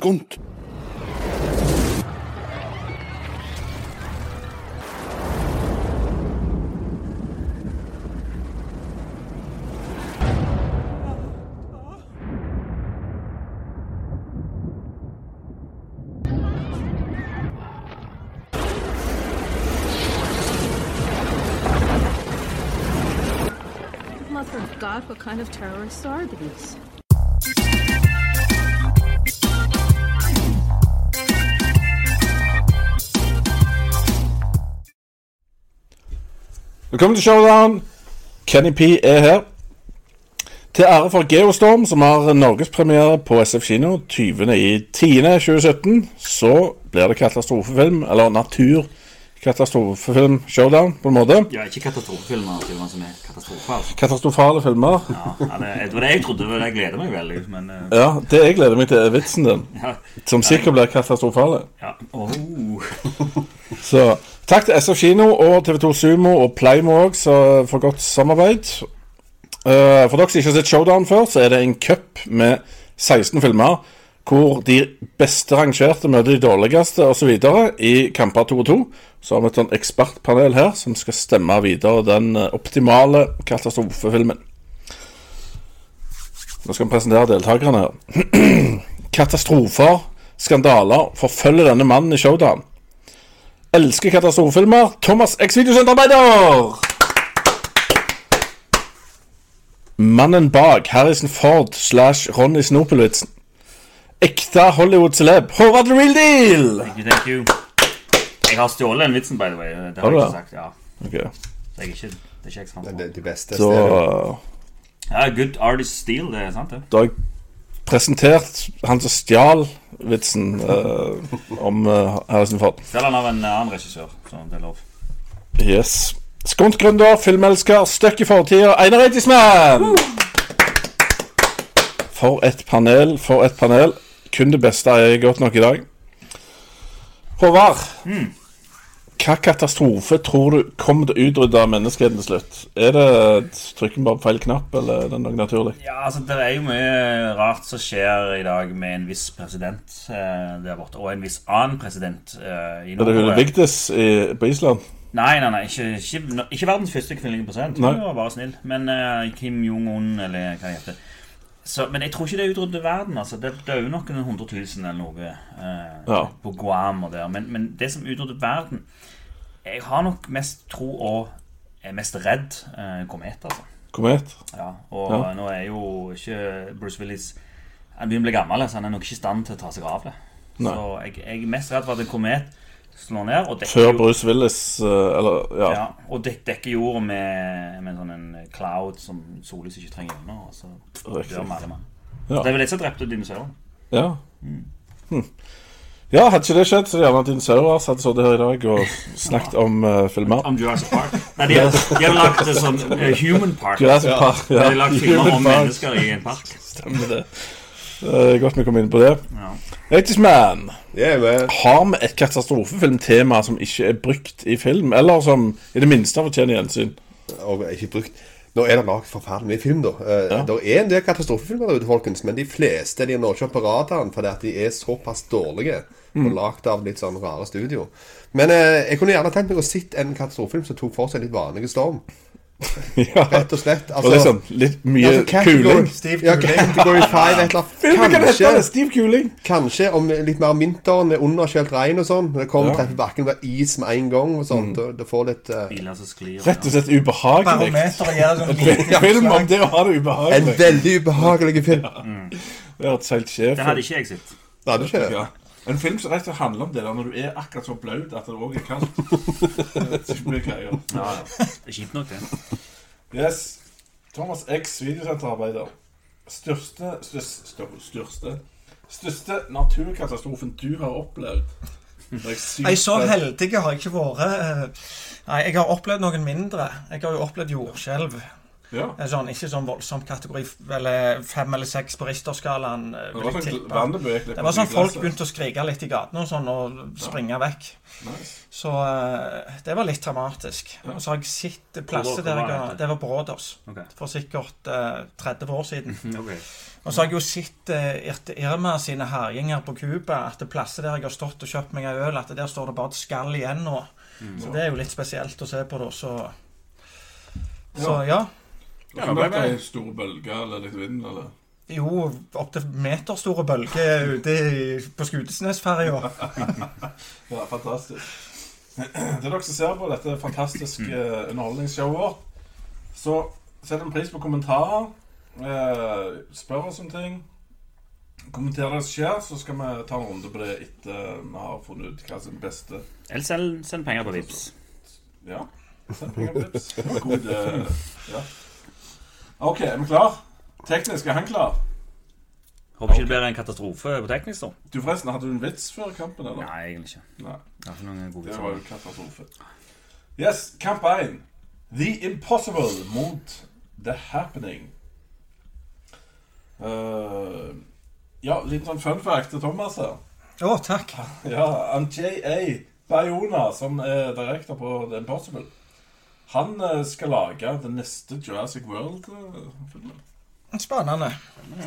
Skunt. God, what kind of terrorists are these? Velkommen til Showdown. Kenny P er her. Til ære for Geostorm, som har norgespremiere på SF kino 20.10.2017, så blir det katastrofefilm, eller naturkatastrofefilm showdown, på en måte. Ja, ikke katastrofefilmer, filmer som er katastrofale. Katastrofale filmer. Ja, det, var det jeg trodde, jeg gleder meg veldig, men eh, Ja, det jeg gleder meg til, er vitsen din, ja. som sikkert blir katastrofale. ja. Oh. Så takk til SF Kino og TV2 Sumo og Playmo også for godt samarbeid. Eh, for dere som ikke har sett Showdown før, så er det en cup med 16 filmer hvor de beste rangerte møter de dårligste osv. i kamper 2 og 2. Så har vi et sånn ekspertpanel her som skal stemme videre den eh, optimale katastrofefilmen. Nå skal vi presentere deltakerne her. Katastrofer, skandaler, forfølger denne mannen i Showdown. Elsker katastrofefilmer. Thomas X Videosenterarbeider! Mannen bak Harrison Ford slash Ronny Snopelwitzen. Ekte Hollywood-celeb. Håvard the Real Deal! Thank you, thank you. Jeg har stjålet den vitsen, by the way. Det Har har jeg ikke sagt. ja. Ok, Det er ikke, det er ikke jeg som Men det, de beste Så. Ja, good artist steal, det er sant, det. da har jeg presentert han som stjal vitsen eh, om eh, Harrison Ford. Stjal han av en annen regissør, så det er lov. Yes. Skontgründer, filmelsker, støkk i fortida, Einar Eidismann! For et panel, for et panel. Kun det beste er godt nok i dag. Håvard, hva katastrofe tror du kommer til å utrydde menneskeheten til slutt? Er det trykken bare på feil knapp, eller er det noe naturlig? Ja, altså Det er jo mye rart som skjer i dag med en viss president eh, der borte, og en viss annen president eh, i Er det hun Norge. Vigdis på Island? Nei, nei, nei, ikke, ikke, ikke verdens første kvinnelige president. Hun var bare snill. Men eh, Kim Jong-un, eller hva det heter. Så, men jeg tror ikke det utrydder verden. altså Det dør jo noen hundre tusen eller noe eh, Ja. på Guam og der. Men, men det som utrydder verden Jeg har nok mest tro og er mest redd eh, komet, altså. Komet? Ja, og Ja. nå er jo ikke Bruce Willis Han begynner å bli gammel, så han er nok ikke i stand til å ta seg av det. Nei. Så jeg, jeg er mest redd for at en komet slår ned og dekker Før Bruce Willis eh, Eller, ja. ja, og dek dekker jorda med, med sånn en cloud som sollys ikke trenger under. Og så dør vi alle mann. Ja. Det er vel det som drepte dinosauren. Ja. Hm. Ja, hadde ikke det skjedd, så gjerne at dinosaurer hadde sittet her i dag og snakket om uh, filmer. Om Jurassic Park. Nei, de, har- lagd det sånn eh, Human Park. Jurassic Park, De har lagd filmer om mennesker i en park. Stemmer det. Eh, godt vi kom inn på det. Ja. 80's Man. Ja, Har vi et katastrofefilmtema som ikke er brukt i film, eller som i det minste fortjener gjensyn? og ikke brukt Nå er det lagd forferdelig mye film, da. Uh, Ja. Det er en del katastrofefilmer der ute, folkens, men de fleste de når ikke opp på radaren fordi at de er såpass dårlige. Mm. Og lagd av litt sånn rare studio. Men uh, jeg kunne gjerne tenkt meg å sett en katastrofefilm som tok for seg litt vanlige storm. ja. Rett og slett. Og liksom litt mye altså, category- kuling. Steve ja, Category 5, et eller annet. det! Steve Kuling. kanskje om litt mer vinter med underkjølt regn og sånn. Det kommer Ja. treffer bakken med is med en gang og sånt. og Det får litt uh, sklir. Rett og slett ubehagelig. Sånn lite Film om det å ha det ubehagelig. En veldig ubehagelig film. Det hørtes helt skjevt Det hadde ikke jeg sett. Det hadde ikke. Ja. En film som rett og slett handler om det der når du er akkurat så blaut at det òg er kaldt. Det er ikke mye greier. Ja, ja. Det er kjipt nok, det. Yes. Thomas X, videosenterarbeider. Største største, største Største naturkatastrofen du har opplevd? Er Nei, så heldig har jeg ikke vært. eh, Nei, jeg har opplevd noen mindre. Jeg har jo opplevd jordskjelv. Ja. Sånn, ikke sånn voldsom kategori eller fem eller seks på Richter-skalaen. eh, Det var Det var sånn folk begynte å skrike litt i gatene og sånn, og springe vekk. Nice. Så eh, det var litt dramatisk. Og så har jeg sett plasser der jeg har? Det var på Okay. For sikkert uh, 30 år siden. okay. Og så har jeg jo sett uh, Irma sine herjinger på Cuba, at det plasser der jeg har stått og kjøpt meg en øl, at der står det bare et skall igjen nå. Så det er jo litt spesielt å se på, da. Så, så ja. Det ble ei stor bølge eller litt vind, eller Jo, opptil meterstore bølger ute på Skudenesferja. Ja, fantastisk. Til dere som ser på dette fantastiske underholdningsshowet vårt, så sett en pris på kommentarer. Eh, spør oss om ting. Kommenter det som skjer, så skal vi ta en runde på det etter vi har funnet ut hva som er beste. Eller send, send penger på Vips. Ja. Send penger på Vipps. God eh, ja. OK, er vi klar? Teknisk, er han klar? Håper ikke det blir en katastrofe på teknisk, da. Du forresten, Hadde du en vits før kampen? eller? Nei, egentlig ikke. Nei. Det, har noen gode Det var jo katastrofe. Yes, kamp 1. The Impossible mot The Happening. Uh, ja, litt sånn fun fact til Thomas her. Å, takk. Ja, han J.A. Bayona, som er direktør på The Impossible, han eh, skal lage den neste Jurassic World-filmen. Spennende.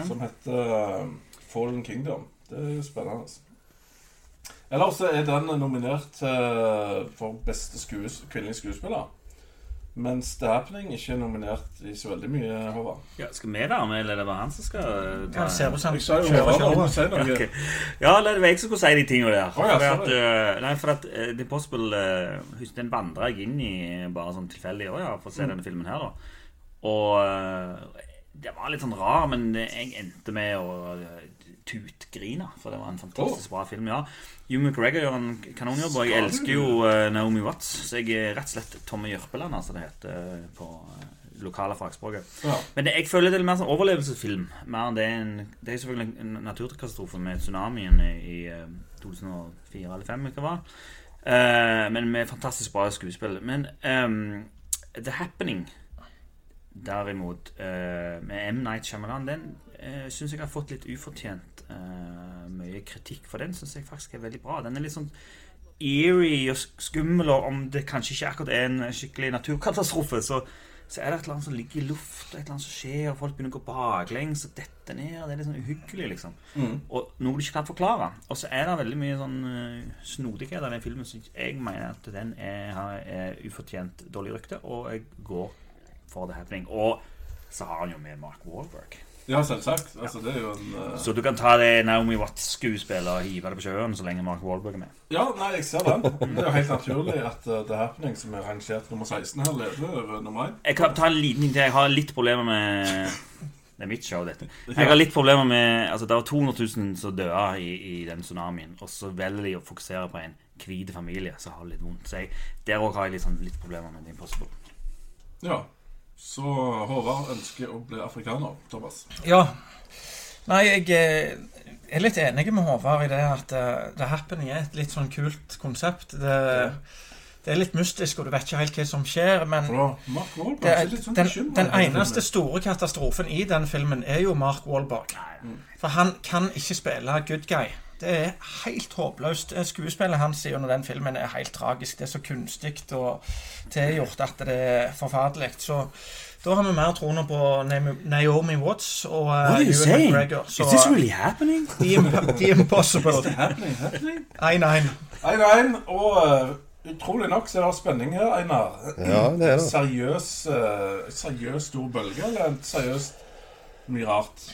Som heter eh, Fallen Kingdom. Det er jo spennende. Eller så er den nominert eh, for beste skues kvinnelig skuespiller. Mens The Happening ikke er nominert i så veldig mye, Håvard. Ja, skal vi være med, eller er det bare han som skal ta Ja, ser ut som Jeg sa jo Håvard, si noe. Ok. Ja, det var jeg som skulle si de tingene der. Oh, ja, for, at, eh, nei, for at uh, The Possible uh, Husk, den vandra jeg inn i bare sånn tilfeldig òg, ja, for å se Mm. denne filmen her, da. Og uh, det var litt sånn rar, men jeg endte med å uh, tutgrine, for det var en fantastisk bra film, ja. Hugh McGregor gjør en kanonjobb, og jeg elsker jo eh, Naomi Watts, så jeg er rett og slett Tommy Jørpeland, altså det heter eh, på eh, lokale fagspråket. Ja. Men det, jeg føler det er mer som overlevelsesfilm. Mer enn det, er en, det er selvfølgelig en naturkatastrofe med tsunamien i, i eh, 2004 eller 2005, ikke hva? uh, men med fantastisk bra skuespill. Men um, The Happening, derimot, uh, med M. Night Shyamalan, den uh, syns jeg har fått litt ufortjent eh, mye kritikk. For den syns jeg faktisk er veldig bra. Den er litt sånn eerie og skummel, og om det kanskje ikke akkurat er en skikkelig naturkatastrofe, så, så er det et eller annet som ligger i luft, og et eller annet som skjer, og folk begynner å gå baklengs og dette ned. og Det er litt sånn uhyggelig, liksom. Og noe du ikke kan forklare. Og så er det veldig mye sånn uh, snodighet av den filmen som jeg mener at den er, er ufortjent dårlig rykte, og jeg går for The Happening. Og så har han jo med Mark Wahlberg. Ja, selvsagt. Altså, det er jo en uh... Så du kan ta det Naomi Watts-skuespillet og hive det på sjøen så lenge Mark Wahlberg er med. Ja, nei, jeg ser den. Det er jo helt naturlig at uh, The Happening, som er rangert nummer 16 her, leder over nummer 1. Jeg kan ta en liten ting til. Jeg har litt problemer med Det er mitt show, dette. Jeg har litt problemer med Altså, det var 200 000 som døde i, i den tsunamien, og så velger de å fokusere på en hvit familie som har litt vondt. Så jeg, der òg har jeg sånn, litt problemer med The Impossible. Ja. Så Håvard ønsker å bli afrikaner, Thomas. Ja. Nei, jeg eh, er litt enig med Håvard i det at eh, The Happening er et litt sånn kult konsept. Det, det er litt mystisk, og du vet ikke helt hva som skjer, men Mark Wahlberg det sånn den, den eneste store katastrofen i den filmen er jo Mark Wahlberg. For han kan ikke spille good guy. Det er helt håpløst. Det Skuespillet hans gjennom den filmen er helt tragisk. Det er så kunstig og tilgjort at det er forferdelig. Så da har vi mer troen på Naomi- Watts og uh, Ewan McGregor. Så happening? The, Imp The Impossible. Happening, happening. 1-1. 1-1, og uh, utrolig nok så er det spenning her, Einar. Ja, det er det. Seriøs, uh, seriøs stor bølge, eller seriøst mye rart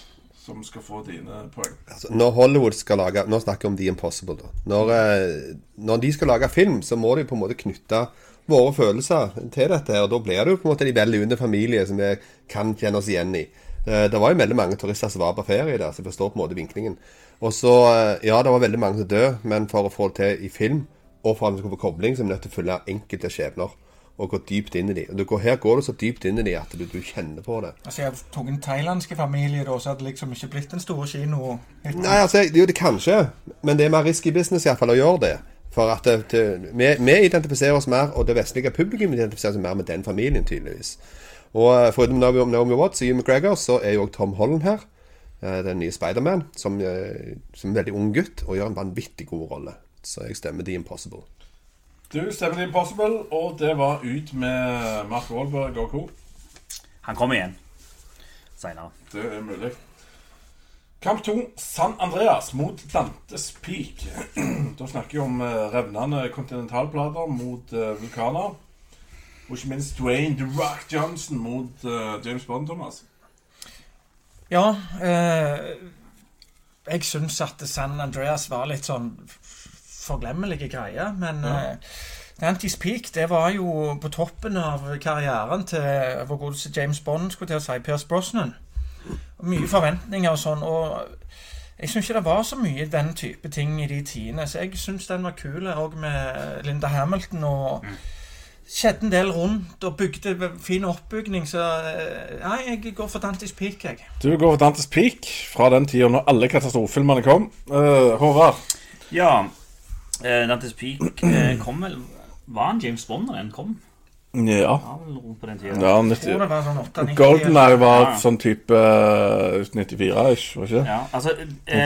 som skal få dine poeng? Altså, når Hollywood skal lage Nå snakker jeg om The Impossible. da når, eh, når de skal lage film, så må de på en måte knytte våre følelser til dette. Og da blir det jo på en måte de under familie som vi kan kjenne oss igjen i. Eh, Det var jo veldig mange turister som var på ferie der, så jeg forstår på en måte vinklingen. Og så, eh, ja, det var veldig mange som døde, men for å få det til i film, og for at vi skal få kobling, så er vi nødt til å følge enkelte skjebner. Og gå dypt inn i dem. Her går du så dypt inn i dem at du, du kjenner på det. Altså, jeg tok en thailandsk familie da, så hadde det liksom ikke blitt den store kino. Nei, altså, jo, det kanskje, men det er mer risky business i hvert fall å gjøre det. For at det, det, vi, vi identifiserer oss mer, og det vestlige publikum identifiserer seg mer med den familien, tydeligvis. Og eh, foruten Naomi, Naomi Watts og Hugh McGregor, så er jo òg Tom Holland her. eh, Den nye Spiderman, som, som er en veldig ung gutt, og gjør en vanvittig god rolle. Så jeg stemmer The Impossible. Du stemmer Impossible, og det var ut med Mark Wahlberg og co. Han kommer igjen seinere. Det er mulig. Kamp to, San Andreas mot Dantes Peak. da snakker vi om eh, revnende kontinentalplater mot eh, vulkaner. Og ikke minst Dwayne The Rock Johnson mot eh, James Bond, Thomas. Ja, eh, jeg syns at San Andreas var litt sånn forglemmelige greier, men uh, Dante's Peak det var jo på toppen av karrieren til vår godeste James Bond, skulle til å si, Pierce Brosnan. Og Mye forventninger og sånn, og jeg syns ikke det var så mye den type ting i de tidene, så jeg syns den var kul òg med Linda Hamilton og skjedde en del rundt og bygde fin oppbygning, så eh, Nei, jeg går for Dante's Peak, jeg. Du går for Dantes Peak fra den tida når alle katastrofefilmene kom. Uh, Håvard. Ja, eh, Dantes Peak eh, kom vel Var han James Bond da den kom? Ja. Ja, på den tida. ja Jeg tror 90. det var sånn 98 Golden Eye var Ja. sånn type uh, 94-ish, var ikke det? Ja, altså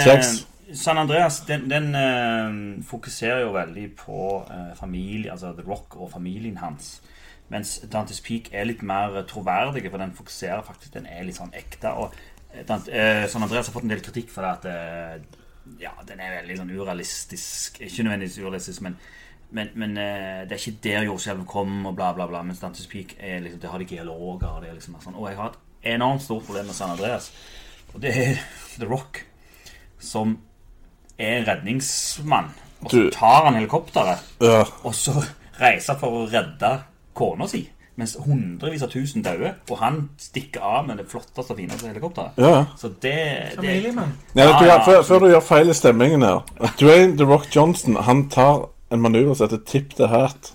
kjeks. San Andreas den, den eh, fokuserer jo veldig på eh, familie, altså The Rock og familien hans. Mens Dantes Peak er litt mer troverdig, for den fokuserer faktisk Den er litt sånn ekte. Og eh, eh, San Andreas har fått en del kritikk for det at eh, Ja, den er veldig sånn urealistisk. Ikke nødvendigvis urealistisk, men men, men eh, det er ikke der jordskjelvet kom, og bla, bla, bla. Mens Dantes Peak er liksom, det har de geologer og det er liksom sånn. Og jeg har et enormt stort problem med San Andreas, og det er The Rock, som er redningsmann. Og så tar han helikopteret, Ja. og så reiser for å redde kona si. Mens hundrevis av tusen dauer, og han stikker av med det flotteste og fineste helikopteret. ja. Så det, det Familiemann. Ja, vet du, hva, ja, før, før du gjør feil i stemmingen her Dwayne The Rock Johnson Han tar en manøver som heter tip the hat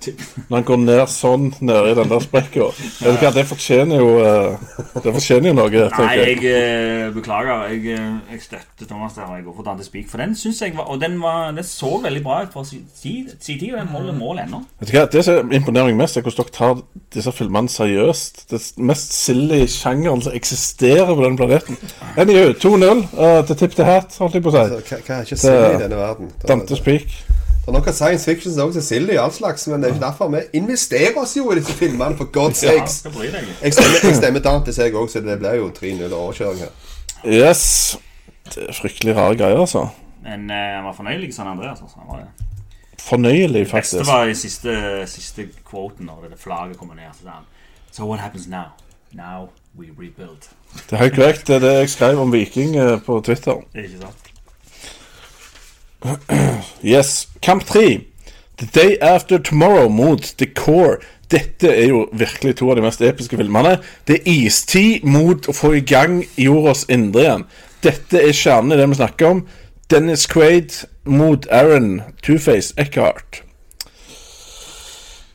Når han går ned sånn Nede i den der sprekka. Hva, Det fortjener jo eh, Det fortjener jo noe, Nei, tenker jeg jeg eh, beklager. Jeg, eh, jeg støtter Thomas der. Jeg går for Dante Speak. For den synes jeg var Og den, var, den så veldig bra ut for sin tid, og den holder mål ennå. Vet du hva, Det som imponerer meg mest, er hvordan dere tar disse filmene seriøst. Det mest silly sjangeren som eksisterer på denne planeten. NIU 2-0 uh, til Tip the Hat, holdt jeg på å Så, si. hva, hva er ikke silly i denne verden? Dante Speak. Det er noe science fiction som også er silly, all slags, men det er ikke derfor vi investerer oss jo i disse filmene, for God's Ja, sakes. deg. Jeg stemmer, jeg stemmer Dantes, jeg òg, så det blir jo 3-0 overkjøring her. Yes. Det er fryktelig rare greier, altså. Men eh, han var fornøyelig, San Andreas. Altså. Han var det. Fornøyelig, Det beste var i siste, siste quoten når det flagget kommer ned. Så han So what happens now? Now we rebuild. Det er helt korrekt. Det er det jeg skrev om Viking eh, på Twitter. Det er ikke sant? Yes. Kamp tre. The Day After Tomorrow mot The Core. Dette er jo virkelig to av de mest episke filmene. Det er istid mot å få i gang jordas indre igjen. Dette er kjernen i det vi snakker om. Dennis Quaid mot Aaron Two-Face Eckhart.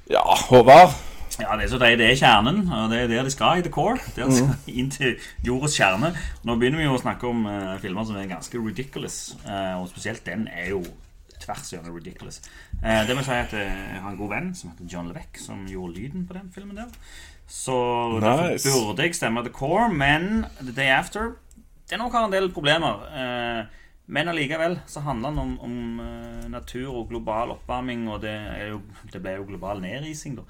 Ja, Håvard. Ja, det er så det, det er kjernen, og det er der de skal i The Core. Der de skal inn til jordas kjerne. Nå begynner vi jo å snakke om uh, filmer som er ganske ridiculous, uh, og spesielt den er jo tvers gjennom ridiculous. Uh, det jeg si at jeg har en god venn som heter John Levesque, som gjorde lyden på den filmen der. Så derfor burde jeg stemme The Core, men The Day After Det nok har en del problemer. Men allikevel så handler den om, om natur og global oppvarming, og det, jo, det ble jo global nedrising, da.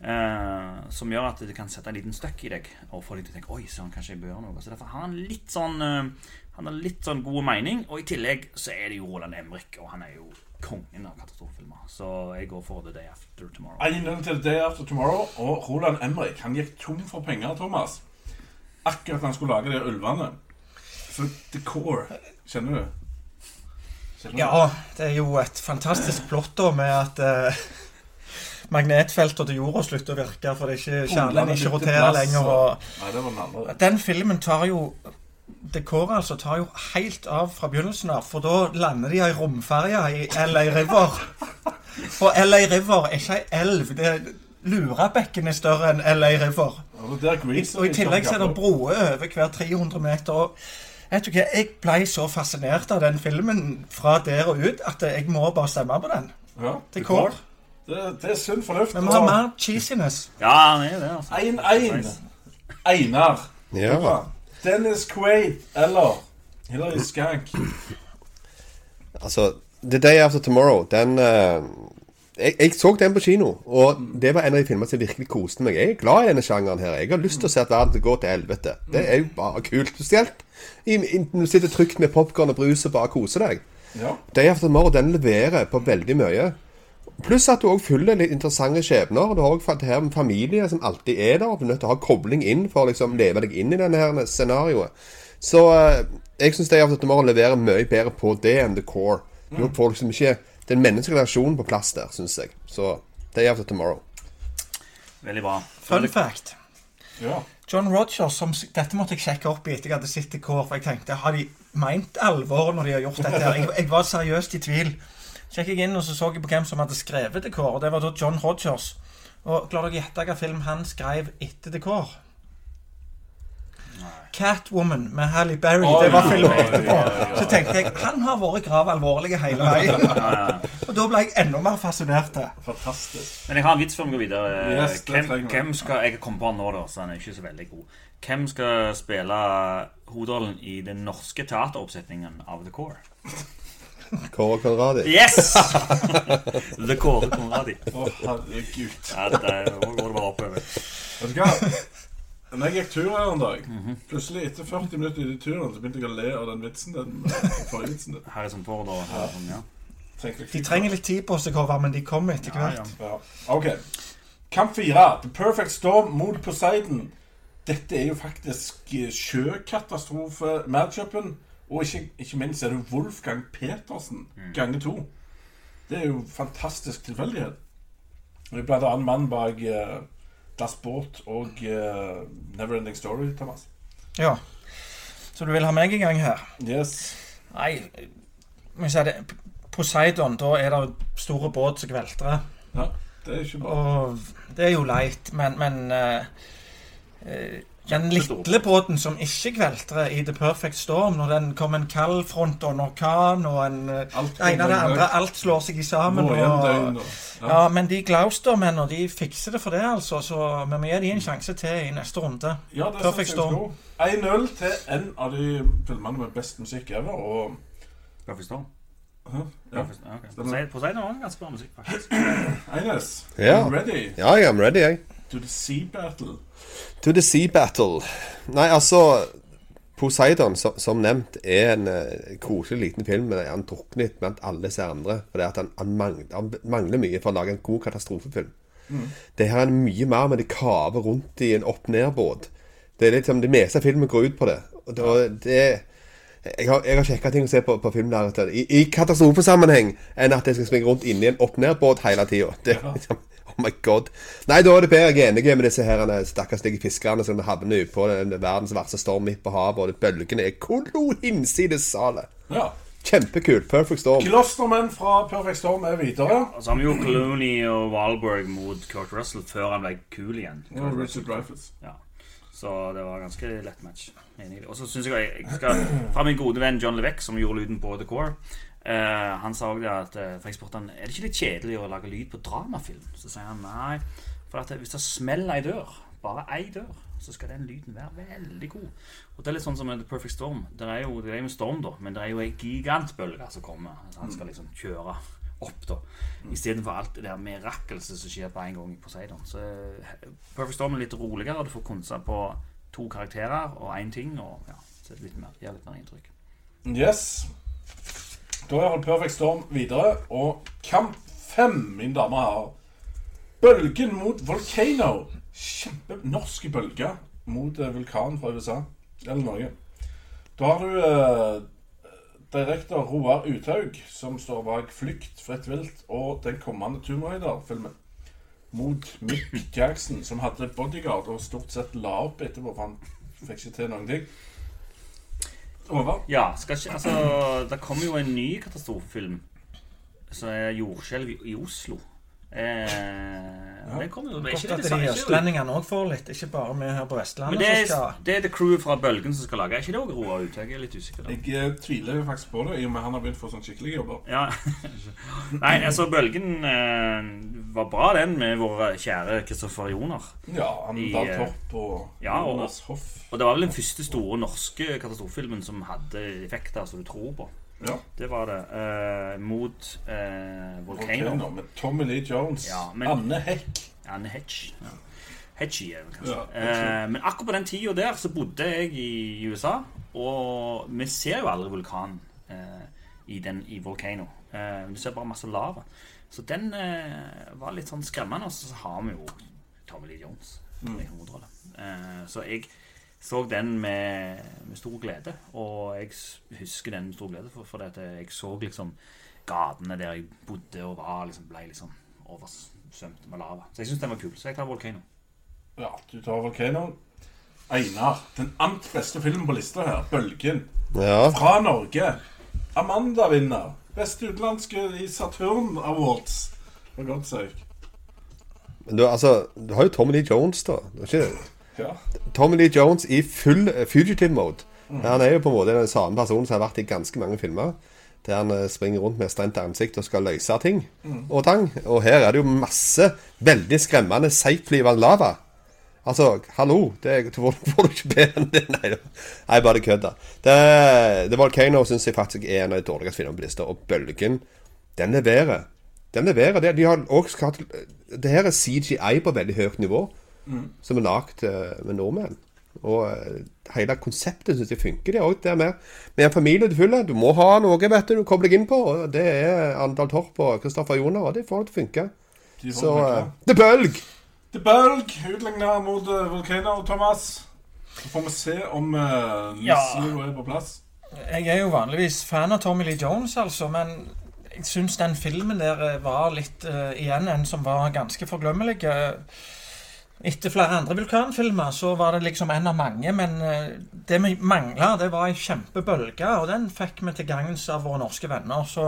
Eh, som gjør at det kan sette en liten støkk i deg og få deg til å tenke Oi, søren, kanskje jeg bør gjøre noe. Så derfor har han litt sånn uh, Han har litt sånn god mening. Og i tillegg så er det jo Roland Emrik, og han er jo kongen av katastrofefilmer. Så jeg går for The Day After Tomorrow. 1-0 til Day After Tomorrow. Og Roland Emrik han gikk tom for penger, Thomas. Akkurat da han skulle lage de ulvene. For The Core, kjenner du? Kjenner du? Ja, det er jo et fantastisk plott da med at eh, magnetfeltet til jorda slutter å virke fordi ikke kjernen ikke roterer lenger. og- Nei, det var den andre. Den filmen tar jo Dekoret altså tar jo helt av fra begynnelsen av, for da lander de i romferje i LA River. Og LA River er ikke ei elv. det er Lurabekken er større enn LA River. Og i tillegg så er det broer over hver 300 meter. Og vet du hva, jeg ble så fascinert av den filmen fra der og ut at jeg må bare stemme på den. Ja. Det, det er sunn fornuft. Men vi har mer cheesiness. Ja, han er det, altså. 1-1. Einar. Ja. Dennis Quaid eller Hilary Skank. Altså, The Day After Tomorrow, den eh, jeg, jeg så den på kino, og det var en av de filmene som virkelig koste meg. Jeg er glad i denne sjangeren her. Jeg har lyst til å se at verden går til helvete. Det er jo bare kult. Spesielt når du sitter trygt med popkorn og brus og bare koser deg. Ja. Day After Tomorrow den leverer på veldig mye. Pluss at du òg følger litt interessante skjebner. Du har òg det her en familie som alltid er der. Du er nødt til å ha kobling inn for å liksom leve deg inn i denne her scenarioet. Så eh, jeg syns at du må levere mye bedre på det enn The Core. Du får liksom ikke den menneskelige relasjonen på plass der, syns jeg. Så Day After Tomorrow. Veldig bra. Fun fact. ja. John Rogers, som, dette måtte jeg sjekke opp i etter jeg hadde sett The Core. for jeg tenkte, har de meint alvor når de har gjort dette? her? Jeg, jeg var seriøst i tvil. Så gikk jeg inn og så, så jeg på hvem som hadde skrevet dekor. Og det var da John Rogers. Og klarer dere å gjette hvilken film han skrev etter dekor? Catwoman med Halle Berry. Oh, det var filmen etterpå. Så tenkte jeg han har vært grav alvorlig hele veien. Og da ble jeg enda mer fascinert. Fantastisk. Men jeg har en vits før vi går videre. Yes, hvem, hvem skal Jeg kom på han nå, da, så han er ikke så veldig god. Hvem skal spille hovedrollen i den norske teateroppsetningen av The Core? Kåre Conradi. Yes! The Kåre Conradi. Å, herregud. Ja, det er- nå går det bare oppover. Vet du hva? Når jeg gikk tur her en dag, plutselig etter 40 minutter i turen, så begynte jeg å le av den vitsen din. Forrige vitsen din. Harrison Ford og Harrison, ja. De trenger litt tid på seg, Håvard, men de kommer etter hvert. ja. Ja. Ok. Kamp fire. The Perfect Storm mot Poseidon. Dette er jo faktisk eh, sjøkatastrofe-matchupen. Og ikke, ikke minst er det Wolfgang Petersen ganger to. Det er jo fantastisk tilfeldighet. Er blant annet mann bak uh, Das Boat og uh, Neverending Story, Thomas. Ja. Så du vil ha meg i gang her? Yes. Nei, må jeg er det Poseidon, da er det store båt som kveltrer. Ja, det er ikke bra. Og det er jo leit, men, men uh, eh, den lille båten som ikke kveltrer i The Perfect Storm, når den kommer en kald front og en orkan og en eh, Alt det ene og det andre, alt slår seg i sammen. Og, og ja, men de Glouster-mennene, de fikser det for det, altså. Så vi må gi dem en sjanse til i neste runde. Ja, det Perfect synes jeg Storm. skal. 1-0 til en av de filmene med best musikk ever. Og Perfect Storm. Hæ? ja. Perfect- ja, ok. Poseidon har ganske bra musikk, faktisk. Eines, Ja. are you ready Ja, jeg er ready, jeg. To the sea battle? To the Sea Battle. Nei, altså Poseidon, som, som nevnt, er en uh, koselig liten film. Men han drukner litt blant alle disse andre. Fordi at han, han, mangler, han mangler mye for å lage en god katastrofefilm. Det her er mye mer med det kaver rundt i en opp-ned-båt. Det er liksom, det meste av filmen går ut på det. Og det, det jeg har, jeg har sjekka ting å se på, på film der ute. I, I katastrofesammenheng enn at jeg skal springe rundt inni en opp-ned-båt hele tida. Liksom, oh my god. Nei, da er det bedre jeg er enig med disse her stakkars fiskerne som havner på den verdens verste storm midt på havet, og det bølgene er kolo hinsides salet. Ja. Kjempekult. Perfect storm. Klostermenn fra Perfect Storm er videre. Og så har vi jo Clooney og Wahlberg mot Kurt Russell før han ble kul igjen. Og Richard Dreyfuss. Ja. Så det var ganske lett match. Og så syns jeg jeg skal fra min gode venn John Levesque, som gjorde lyden på The Core. Eh, han sa det at eh, For jeg spurte han Er det ikke litt kjedelig å lage lyd på dramafilm. Så sier han nei. For at hvis det smeller ei dør, bare ei dør, så skal den lyden være veldig god. Og det er litt sånn som The Perfect Storm. Det er jo det er jo en storm, da, men det er jo ei gigantbølge som kommer. Så han skal liksom kjøre opp, da. Istedenfor alt det der mirakelset som skjer på en gang i Poseidon. Så eh, Perfect Storm er litt roligere. Du får konsa på to karakterer og én ting. Og ja, så litt mer, gjør litt mer inntrykk. Yes. Da er vel Perfect Storm videre. Og kamp fem, mine damer og. Bølgen mot Volcano. Kjempenorske bølger mot vulkanen fra USA. Eller Norge. Da har du eh, direktør Roar Uthaug, som står bak 'Flykt fritt vilt' og den kommende Tomb Raider-filmen. Mot Mick Jackson, som hadde bodyguard og stort sett la opp etterpå, for han fikk ikke til noen ting. Håvard? Ja, skal ikke Altså, det kommer jo en ny katastrofefilm som er jordskjelv i Oslo. Eh, det kommer jo Godt det at det de det- østlendingene òg får litt, ikke bare vi her på Men Vestlandet det er, skal det er The Crew fra Bølgen som skal lage. Er ikke det òg Roar Uthaug? Jeg er litt usikker. da. Jeg eh, tviler faktisk på det, i og med han har begynt å få sånn skikkelige jobber. Ja. Nei, altså Bølgen eh, var bra, den, med vår kjære Kristoffer Joner. Ja, han I, eh, Torp og ja, Jonas Hoff. Og det var vel den første store norske katastrofefilmen som hadde effekter som du tror på. Ja, Det var det. Eh, mot eh, Volcano. Volcano med Tommy Lee Jones. Ja, men- Anne Hekk. Anne Hetch. Ja. Hetchy, er det kanskje. Ja, eh, men akkurat på den tida der så bodde jeg i USA, og vi ser jo aldri vulkan eh, i, den, i Volcano. Eh, du ser bare masse lava. Så den eh, var litt sånn skremmende. Og så har vi jo Tommy Lee Jones Mm. Eh, så jeg så den med, med stor glede, og jeg husker den med stor glede, for, for at jeg så liksom gatene der jeg bodde og var, liksom, ble liksom oversvømt med lava. Så jeg syns den var kul. Så jeg tar Volcano. Ja, du tar Volcano. Einar, den ant beste filmen på lista her, 'Bølgen'. Ja. Fra Norge. Amanda vinner. Beste utenlandske i Saturn Awards. For godt søk. Men du, altså, du har jo Tommy Lee Jones, da. Det er ikke Ja. Tommy Lee Jones i full eh, fugitive mode. Han er jo på en måte den samme personen som har vært i ganske mange filmer. Der han eh, springer rundt med strengt ansikt og skal løse ting og tang. Og her er det jo masse veldig skremmende seigflyvende lava. Altså, hallo, det får, du ikke bedre enn det. Nei, jeg bare kødder. The Volcano syns jeg faktisk er en av de dårligste filmene på lista. Og Bølgen, den leverer. Den leverer. Det, de har også skatt, det her er CGI på veldig høyt nivå, som er lagd eh, med nordmenn. Og eh, hele konseptet syns jeg funker. Det også det med, med en familie du følger. Du må ha noe vet du, du kobler deg inn på. Og det er Andal Torp og Kristoffer Joner, og det får det til å funke. De Så det eh. The Bølg! The Bølg utligna mot uh, og Thomas. Så får vi se om uh, Ja. Er på plass. Jeg er jo vanligvis fan av Tommy Lee Jones, altså, men jeg syns den filmen der var litt uh, igjen en som var ganske forglemmelig. Eh, Etter flere andre vulkanfilmer så var det liksom en av mange, men eh, det vi mangla, det var ei kjempebølge, og den fikk vi til gagns av våre norske venner. Så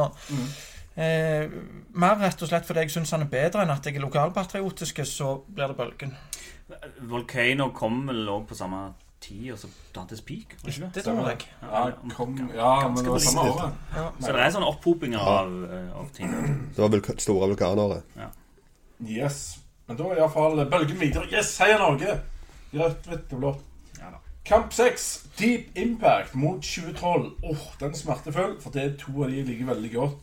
eh, mer rett og slett fordi jeg syns han er bedre enn at jeg er lokalpatriotiske, så blir det Bølgen. Volcano kom vel òg på samme tid, og så Dantes Peak? var ikke det? Det tror jeg. Ja, kom, ja men det var samme året. året. Så det er sånne opphopinger av, eh, av ting. Det var vulka store vulkanåret. Yes. Men da er iallfall Bølgen videre. Yes, heia Norge! Rødt, hvitt og blått. Ja. Kamp 6, Deep Impact mot 2012. Åh, den er smertefull, for det er to av de jeg liker veldig godt.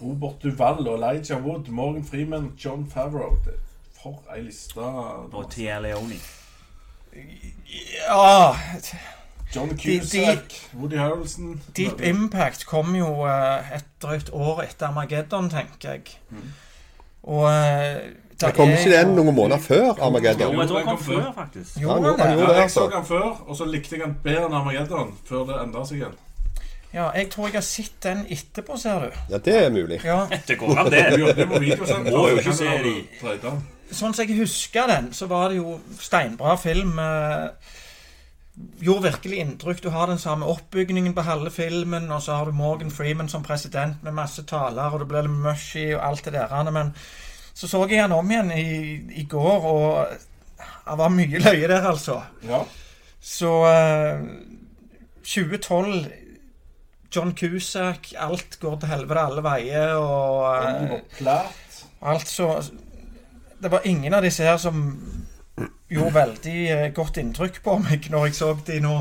Robert Duval og Elijah Wood, Morgan Freeman, John Favreau. Det, for ei liste. Og Tia Leone. Ja John de- Cusack, Woody Harrelson. Deep Impact kom jo eh, et drøyt år etter Armageddon, tenker jeg. Og Det kom ikke den noen måneder før Armageddon? Jo, jeg tror han kom før. faktisk. Jo, Han han gjorde- det. Ja, jeg så han før, og så likte jeg den bedre enn Armageddon før det endra seg igjen. Ja, jeg tror jeg har sett den etterpå, ser du. Ja, det er mulig. Ja, Det går an, det. Du. Må jo ikke se de. Sånn som jeg husker den, så var det jo steinbra film. eh, Gjorde virkelig inntrykk. Du har den samme oppbygningen på halve filmen, og så har du Morgan Freeman som president med masse taler, og det blir litt mushy og alt det der. Men så så jeg han om igjen i, i går, og det var mye løye der, altså. Ja. Så uh, 2012 John Cusack, alt går til helvete alle veier, og uh. Altså Det var ingen av disse her som gjorde veldig eh, godt inntrykk på meg når jeg så de nå.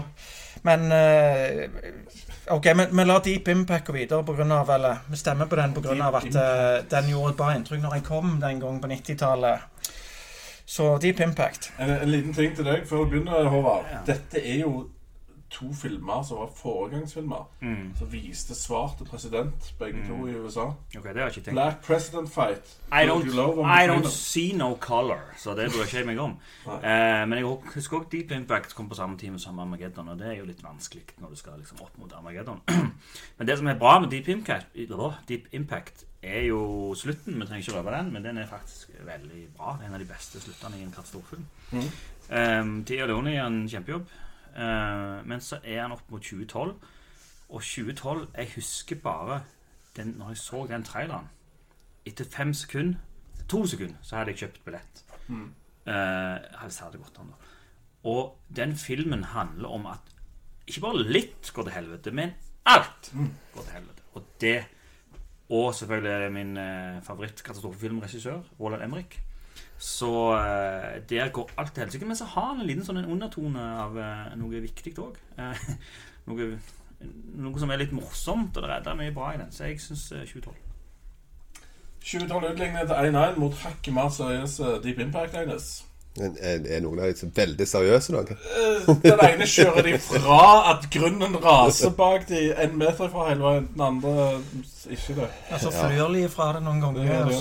Men eh, OK, men vi lar Deep Impact gå videre på grunn av Eller vi stemmer på den pga. At uh, den gjorde bra inntrykk når jeg kom den gang på 90-tallet. Så Deep Impact. En, en liten ting til deg før du begynner, Håvard. Ja. Dette er jo to filmer som var foregangsfilmer. Mm. Som viste svar til president, begge to i USA. Okay, det har ikke tenkt. Black President Fight. I don't, I don't see no color, så det bryr ikke jeg meg om. Eh, men jeg husker også Deep Impact kom på samme time som Armageddon, og det er jo litt vanskelig når du skal liksom opp mot Armageddon. men det som er bra med Deep Impact, Deep Impact er jo slutten. Vi trenger ikke røpe den, men den er faktisk veldig bra. Det er en av de beste sluttene i en katastrofefilm. Mm. Um, Tia Leone gjør en kjempejobb, men så er han opp mot 2012. Og 2012 Jeg husker bare den, når jeg så den traileren. Etter fem sekunder to sekunder så hadde jeg kjøpt billett. Eh, hvis det hadde gått an, da. Og den filmen handler om at ikke bare litt går til helvete, men alt går til helvete. Og det Og selvfølgelig er det min eh, favorittkatastrofefilmregissør, Roland Emrik. Så eh, der går alt til helsike. Men så har han en liten sånn en undertone av eh, noe viktig òg. Eh, noe, noe som er litt morsomt, og det er- det er mye bra i den. Så jeg syns 2012. 2012 utlignet til 1-1 mot hakket mer seriøse Deep Impact, Agnes. Er, er noen av dem veldig seriøse da? Den ene kjører de fra at grunnen raser bak de en meter fra hele veien. Den andre ikke det. Altså flyr de fra det noen ganger. Det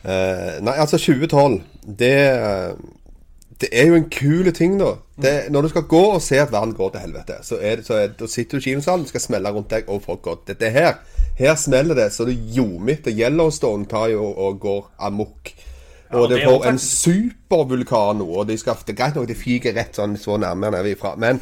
Eh, nei, altså 2012 Det Det er jo en kul ting, da. Det, når du skal gå og se at verden går til helvete, så, det, så da sitter du i kinosalen, skal smelle rundt deg, og folk går Dette her Her smeller det så det ljomer. Yellowstone tar jo og går amok. Og det det får en supervulkan nå, og de skal, det er greit nok de fyker rett sånn så nærme vi fra men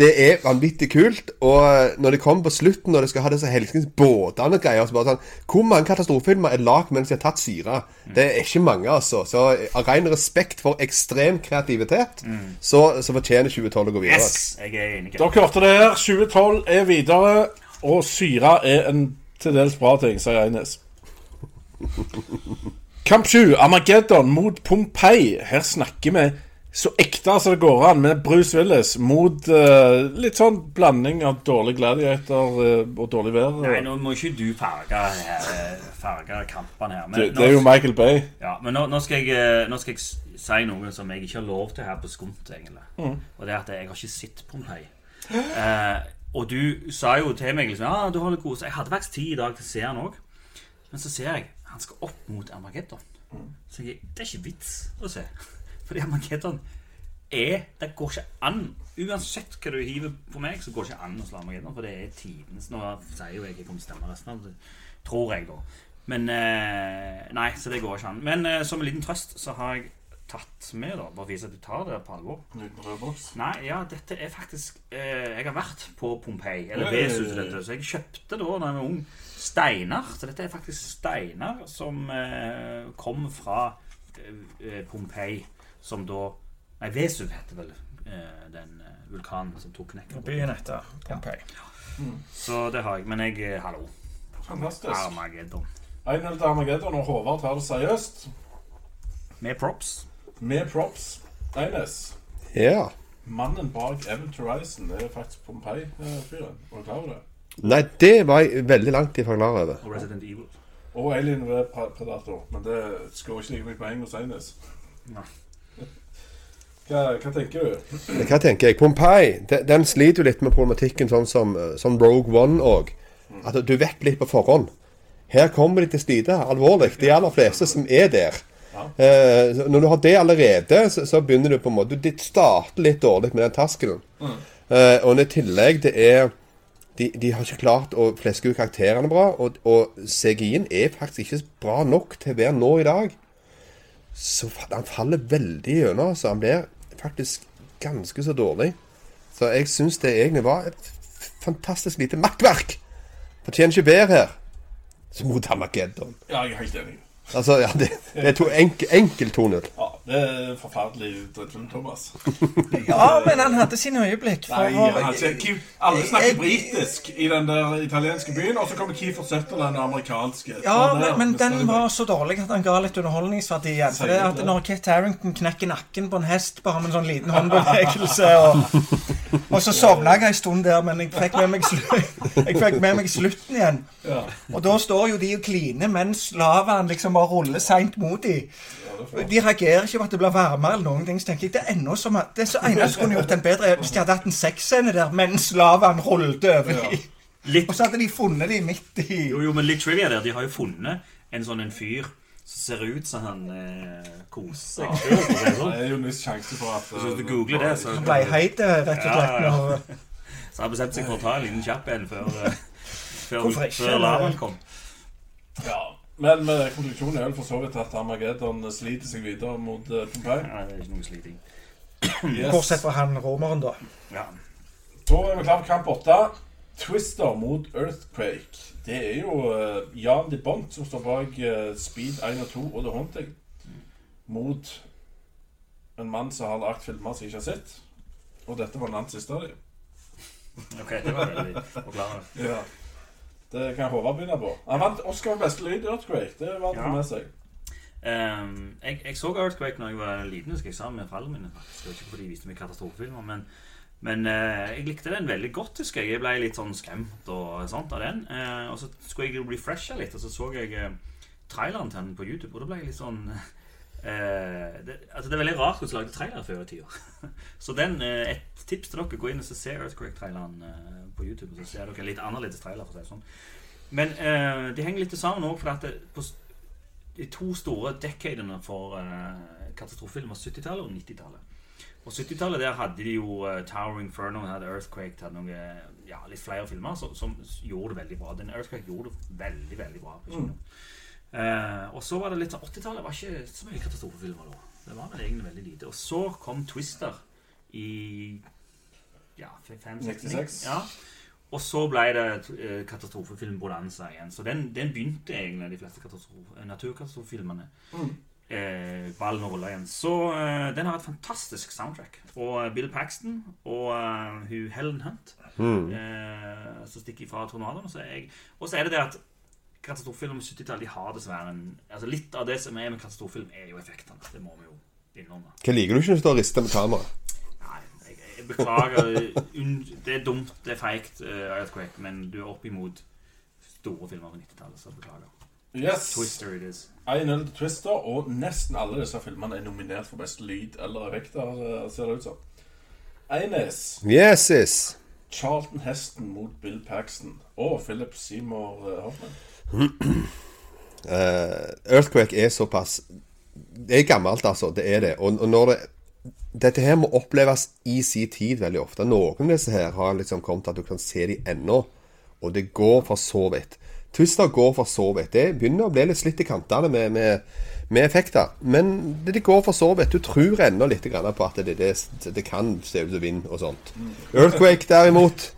det er vanvittig kult. Og eh, når det kommer på slutten, når de skal ha disse helskens båtene og greier så bare sånn, Hvor mange katastrofefilmer er lagd mens de har tatt syre? Det er ikke mange, altså. Så av ren respekt for ekstrem kreativitet, så, så fortjener 2012 å gå videre. Yes! Jeg er enig. Dere hørte det her. 2012 er videre, og syre er en til dels bra ting, sier Eines. Kamp 7, Armageddon mot Pompeii. Her snakker vi så ekte som det går an, med Bruce Willis mot uh, litt sånn blanding av dårlig gladiator uh, og dårlig vær. Nei, nå må ikke du farge, eh, farge kampene her. Men, det, det er jo Michael Bay. Ja, men nå, nå, skal jeg, nå skal jeg si noe som jeg ikke har lov til her på Skumt, egentlig. Og det er at jeg har ikke sett Pompeii. Uh, og du sa jo til meg liksom Ja, du har litt god jeg hadde faktisk tid i dag til å se den òg. Men så ser jeg han skal opp mot Armageddon. Så jeg, det er ikke vits å se. Fordi Armageddon er Det går ikke an. Uansett hva du hiver på meg, så går det ikke an å slå Armageddon. For det er tidens Nå sier jo jeg ikke kommer til å stemme resten av det, tror jeg, da. Men eh, Nei, så det går ikke an. Men eh, som en liten trøst så har jeg tatt med, da, bare vise at du tar det på alvor. Nei, ja, dette er faktisk eh, Jeg har vært på Pompeii, eller. Vesus, så jeg kjøpte da da jeg var ung steiner. Så dette er faktisk steiner som eh, kom fra eh, eh, Pompeii, som da Nei, Vesuv heter vel eh, den eh, vulkanen som tok knekken. byen etter Pompeii. Så det har jeg. Men jeg eh, Hallo. Fantastisk. Armageddon. 1-0 til Armageddon, og Håvard tar det seriøst. Med props. Med props. Eines. Ja. Mannen bak Event Horizon det er faktisk Pompeii-fyren. Var du klar over det? Nei, det var jeg veldig langt ifra klar over. Og Resident Evil. Og Alien ved Predator. Men det skårer ikke like mye poeng engelsk Eines. Nei. Hva, hva tenker du? Hva tenker jeg? Pompeii de- den sliter jo litt med problematikken sånn som, eh, som Rogue One òg. At du vet litt på forhånd. Her kommer de til slite alvorlig. De aller fleste som er der. Eh, når du har det allerede, så, så begynner du på en måte Du starter litt dårlig med den terskelen. Eh, og i tillegg, det er de, de har ikke klart å fleske ut karakterene bra. Og, og CGI-en er faktisk ikke bra nok til å være nå i dag. Så han faller veldig gjennom. Så han blir faktisk ganske så dårlig. Så jeg syns det egentlig var et fantastisk lite makkverk. Fortjener ikke bedre her. Så mot Armageddon. Ja, jeg er helt enig. Altså, ja, det, det er to enk, enkel 2-0. Ja, Det er forferdelig drittfilm, Thomas. Ja, men han hadde sine øyeblikk. Nei, altså, Keith, alle snakker britisk i den der italienske byen, og så kommer Keefer Sutherland, den amerikanske. ja, men, men den var så dårlig at han ga litt underholdningsverdi igjen. For det at? Når Kit Harrington knekker nakken på en hest bare med en sånn liten håndbevegelse Og, og så sovna jeg en stund der, men jeg fikk med meg, slu fikk med meg slutten igjen. Ja. Og da står jo de og kliner mens lavaen liksom bare ruller seint mot dem. De reagerer ikke på at det blir varmere eller noen ting. Så tenker jeg det er ennå som at Det er så eneste som kunne gjort den bedre, er hvis de hadde hatt en sexscene der mens lavaen rullet over dem. Litt Og så hadde de funnet dem midt i Jo, jo, men litt trivia der. De har jo funnet en sånn en fyr som ser ut som han eh, koser seg det sånn. Det er jo en viss sjanse for at Så hvis du googler det, så ble heit, rett og slett. Ja, ja. Når, Så har han bestemt seg for å ta en liten kjapp en før, eh, før, før lavaen kom. Ja. Men med konklusjonen er vel for så vidt at Armageddon sliter seg videre mot Pompeii. Nei, det er ikke noe sliting. Yes. Bortsett fra han romeren, da. Ja. Da er vi klar for kamp åtte. Twister mot Earthquake. Det er jo eh, Jan de Bont som står bak eh, Speed 1 og 2 og The Haunting. Mot en mann som har lagd filmer som jeg ikke har sett. Og dette var hans siste av dem. Ok, det var veldig forklarende. Ja. Det kan Håvard begynne på. Han vant Oscar for beste lyd, Earthquake. Det var det Ja. med seg. Um, jeg, jeg så Earthquake når jeg var liten, husker jeg sammen med foreldrene mine. faktisk. Det var ikke fordi de viste meg katastrofefilmer, men, men uh, jeg likte den veldig godt, husker jeg. Jeg ble litt sånn skremt og sånt av den. Uh, og så skulle jeg refreshe litt, og så så jeg uh, traileren til den på YouTube, og da ble jeg litt sånn Uh, det, altså det er veldig rart hvordan du lagde trailer før i tida. så den, uh, et tips til dere, gå inn og se Earthquake-traileren eh, på YouTube, så ser dere litt annerledes trailer. for å si det sånn. Men eh, de henger litt sammen òg, for at det, på, de to store decadene for uh, katastrofefilm var 70-tallet og 90-tallet. Og 70-tallet der hadde de jo uh, Tower Inferno, hadde Earthquake, hadde noen, ja, litt flere filmer som, som gjorde det veldig bra. Den Earthquake gjorde det veldig, veldig bra på kino. Eh, og så var det litt sånn 80-tallet var ikke så mye katastrofefilmer da. Det var vel egentlig veldig lite. Og så kom Twister i ja, fem, seks, 96. Ja. Og så ble det eh, katastrofefilm Bonanza igjen. Så den, den begynte egentlig de fleste naturkatastrofefilmene. Mm. Eh, ballen å rulle igjen. Så eh, den har et fantastisk soundtrack. Og eh, Bill Paxton og eh, hun Helen Hunt eh, som stikker fra tornadoen. Og så er det det at katastrofefilm på 70-tallet de har dessverre en altså Litt av det som er med katastrofefilm, er jo effektene. Det må vi jo innrømme. Hva liker du ikke når du står og rister med kamera? Beklager. Det er dumt, det er feigt, uh, Earthquake, men du er opp imot store filmer på 90-tallet, så beklager. Yes. Twister it is. 1-0 til Twister, og nesten alle disse filmene er nominert for best lyd eller effekter, eh, ser det ut som. Eines. Yes, yes. Charlton Heston mot Bill Paxton og Philip Seymour eh, Hoffman. Uh, Earthquake er såpass Det er gammelt, altså. Det er det. Og, og når det Dette her må oppleves i sin tid veldig ofte. Noen av disse her har liksom kommet til at du kan se dem ennå, og det går for så vidt. Twister går for så vidt. Det begynner å bli litt slitt i kantene med, med, med effekter. Men det, det går for så vidt. Du tror ennå litt grann på at det, det, det kan se ut som vind og sånt. Earthquake, derimot,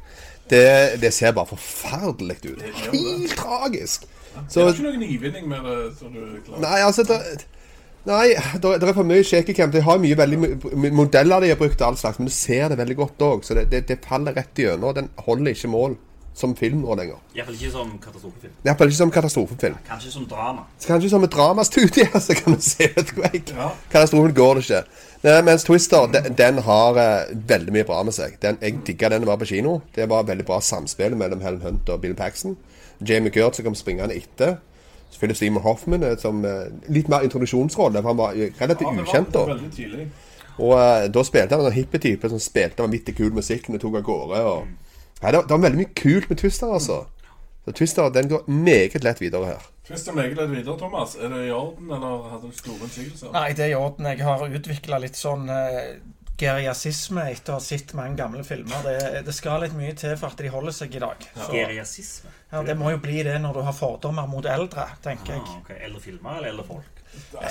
det, det ser bare forferdelig ut. Helt tragisk. Det Så er ikke noen nyvinning med det. Nei, altså det, Nei, det er for mye shakycam. De har mye veldig modeller de har brukt, og all slags, men du ser det veldig godt òg. Så det, det, det faller rett igjennom. Den holder ikke mål som film nå lenger. Iallfall ikke som katastrofefilm. Iallfall ikke som katastrofefilm. Kanskje som drama. Så Kanskje som et dramastudie, så kan du se Earthquake. Ja. Katastrofen går det ikke. Nei, mens Twister, den, den har uh, veldig mye bra med seg. Den, jeg digga den var på kino. Det var veldig bra samspill mellom Helen Hunt og Bill Paxton. Jamie Gert som kom springende etter. Philip Simon Hoffman eh, som eh, litt mer introduksjonsrolle, for han var eh, relativt Ja, ukjent da. veldig tidlig. Og uh, da spilte han en hippie-type som spilte vanvittig kul musikk når tok av gårde. Og... Ja, det, var, det var veldig mye kult med Twister, altså. Så Twister den går meget lett videre her. Twister meget lett videre, Thomas. Er det i orden, eller hadde du store innsigelser? Nei, det er i orden. Jeg har utvikla litt sånn eh, geriasisme etter å ha sett mange gamle filmer. Det, det skal litt mye til for at de holder seg i dag. Så, Geriasisme. ja, det må jo bli det når du har fordommer mot eldre, tenker jeg. Ah, ok. Eldre filmer eller eldre folk?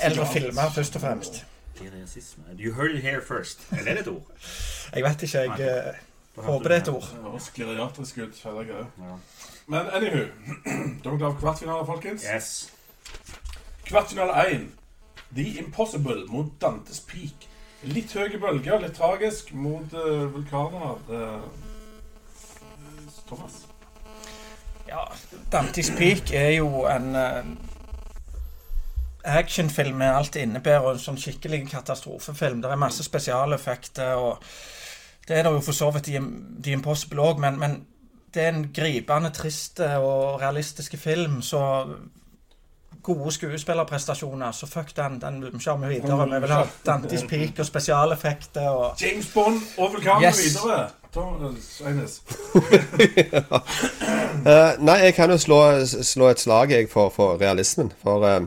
Eldre filmer, først og fremst. Geriasisme. You heard it here first. Eller er det et ord? Jeg vet ikke, jeg eh, håper det er et ord. Det høres geriatrisk ut. hele greia. Ja. Men anywho, Dere er glad for kvartfinale, folkens. Yes. Kvartfinale 1. The Impossible mot Dantes Peak. Litt høye bølger, litt tragisk, mot uh, vulkaner. Uh, Thomas? Ja, Dantes Peak er jo en uh, actionfilm med alt det innebærer, og en sånn skikkelig katastrofefilm. Det er masse spesialeffekter, og det er det jo for så vidt i The Impossible òg, men, men det er en gripende, trist og realistisk film, så gode skuespillerprestasjoner, så fuck den. Den kjører vi videre. Vi vil ha Dantes Peak og spesialeffekter og James Bond og vulkaner Yes. videre. uh. Eh, nei, jeg kan jo slå, slå et slag jeg for, for realismen. For uh,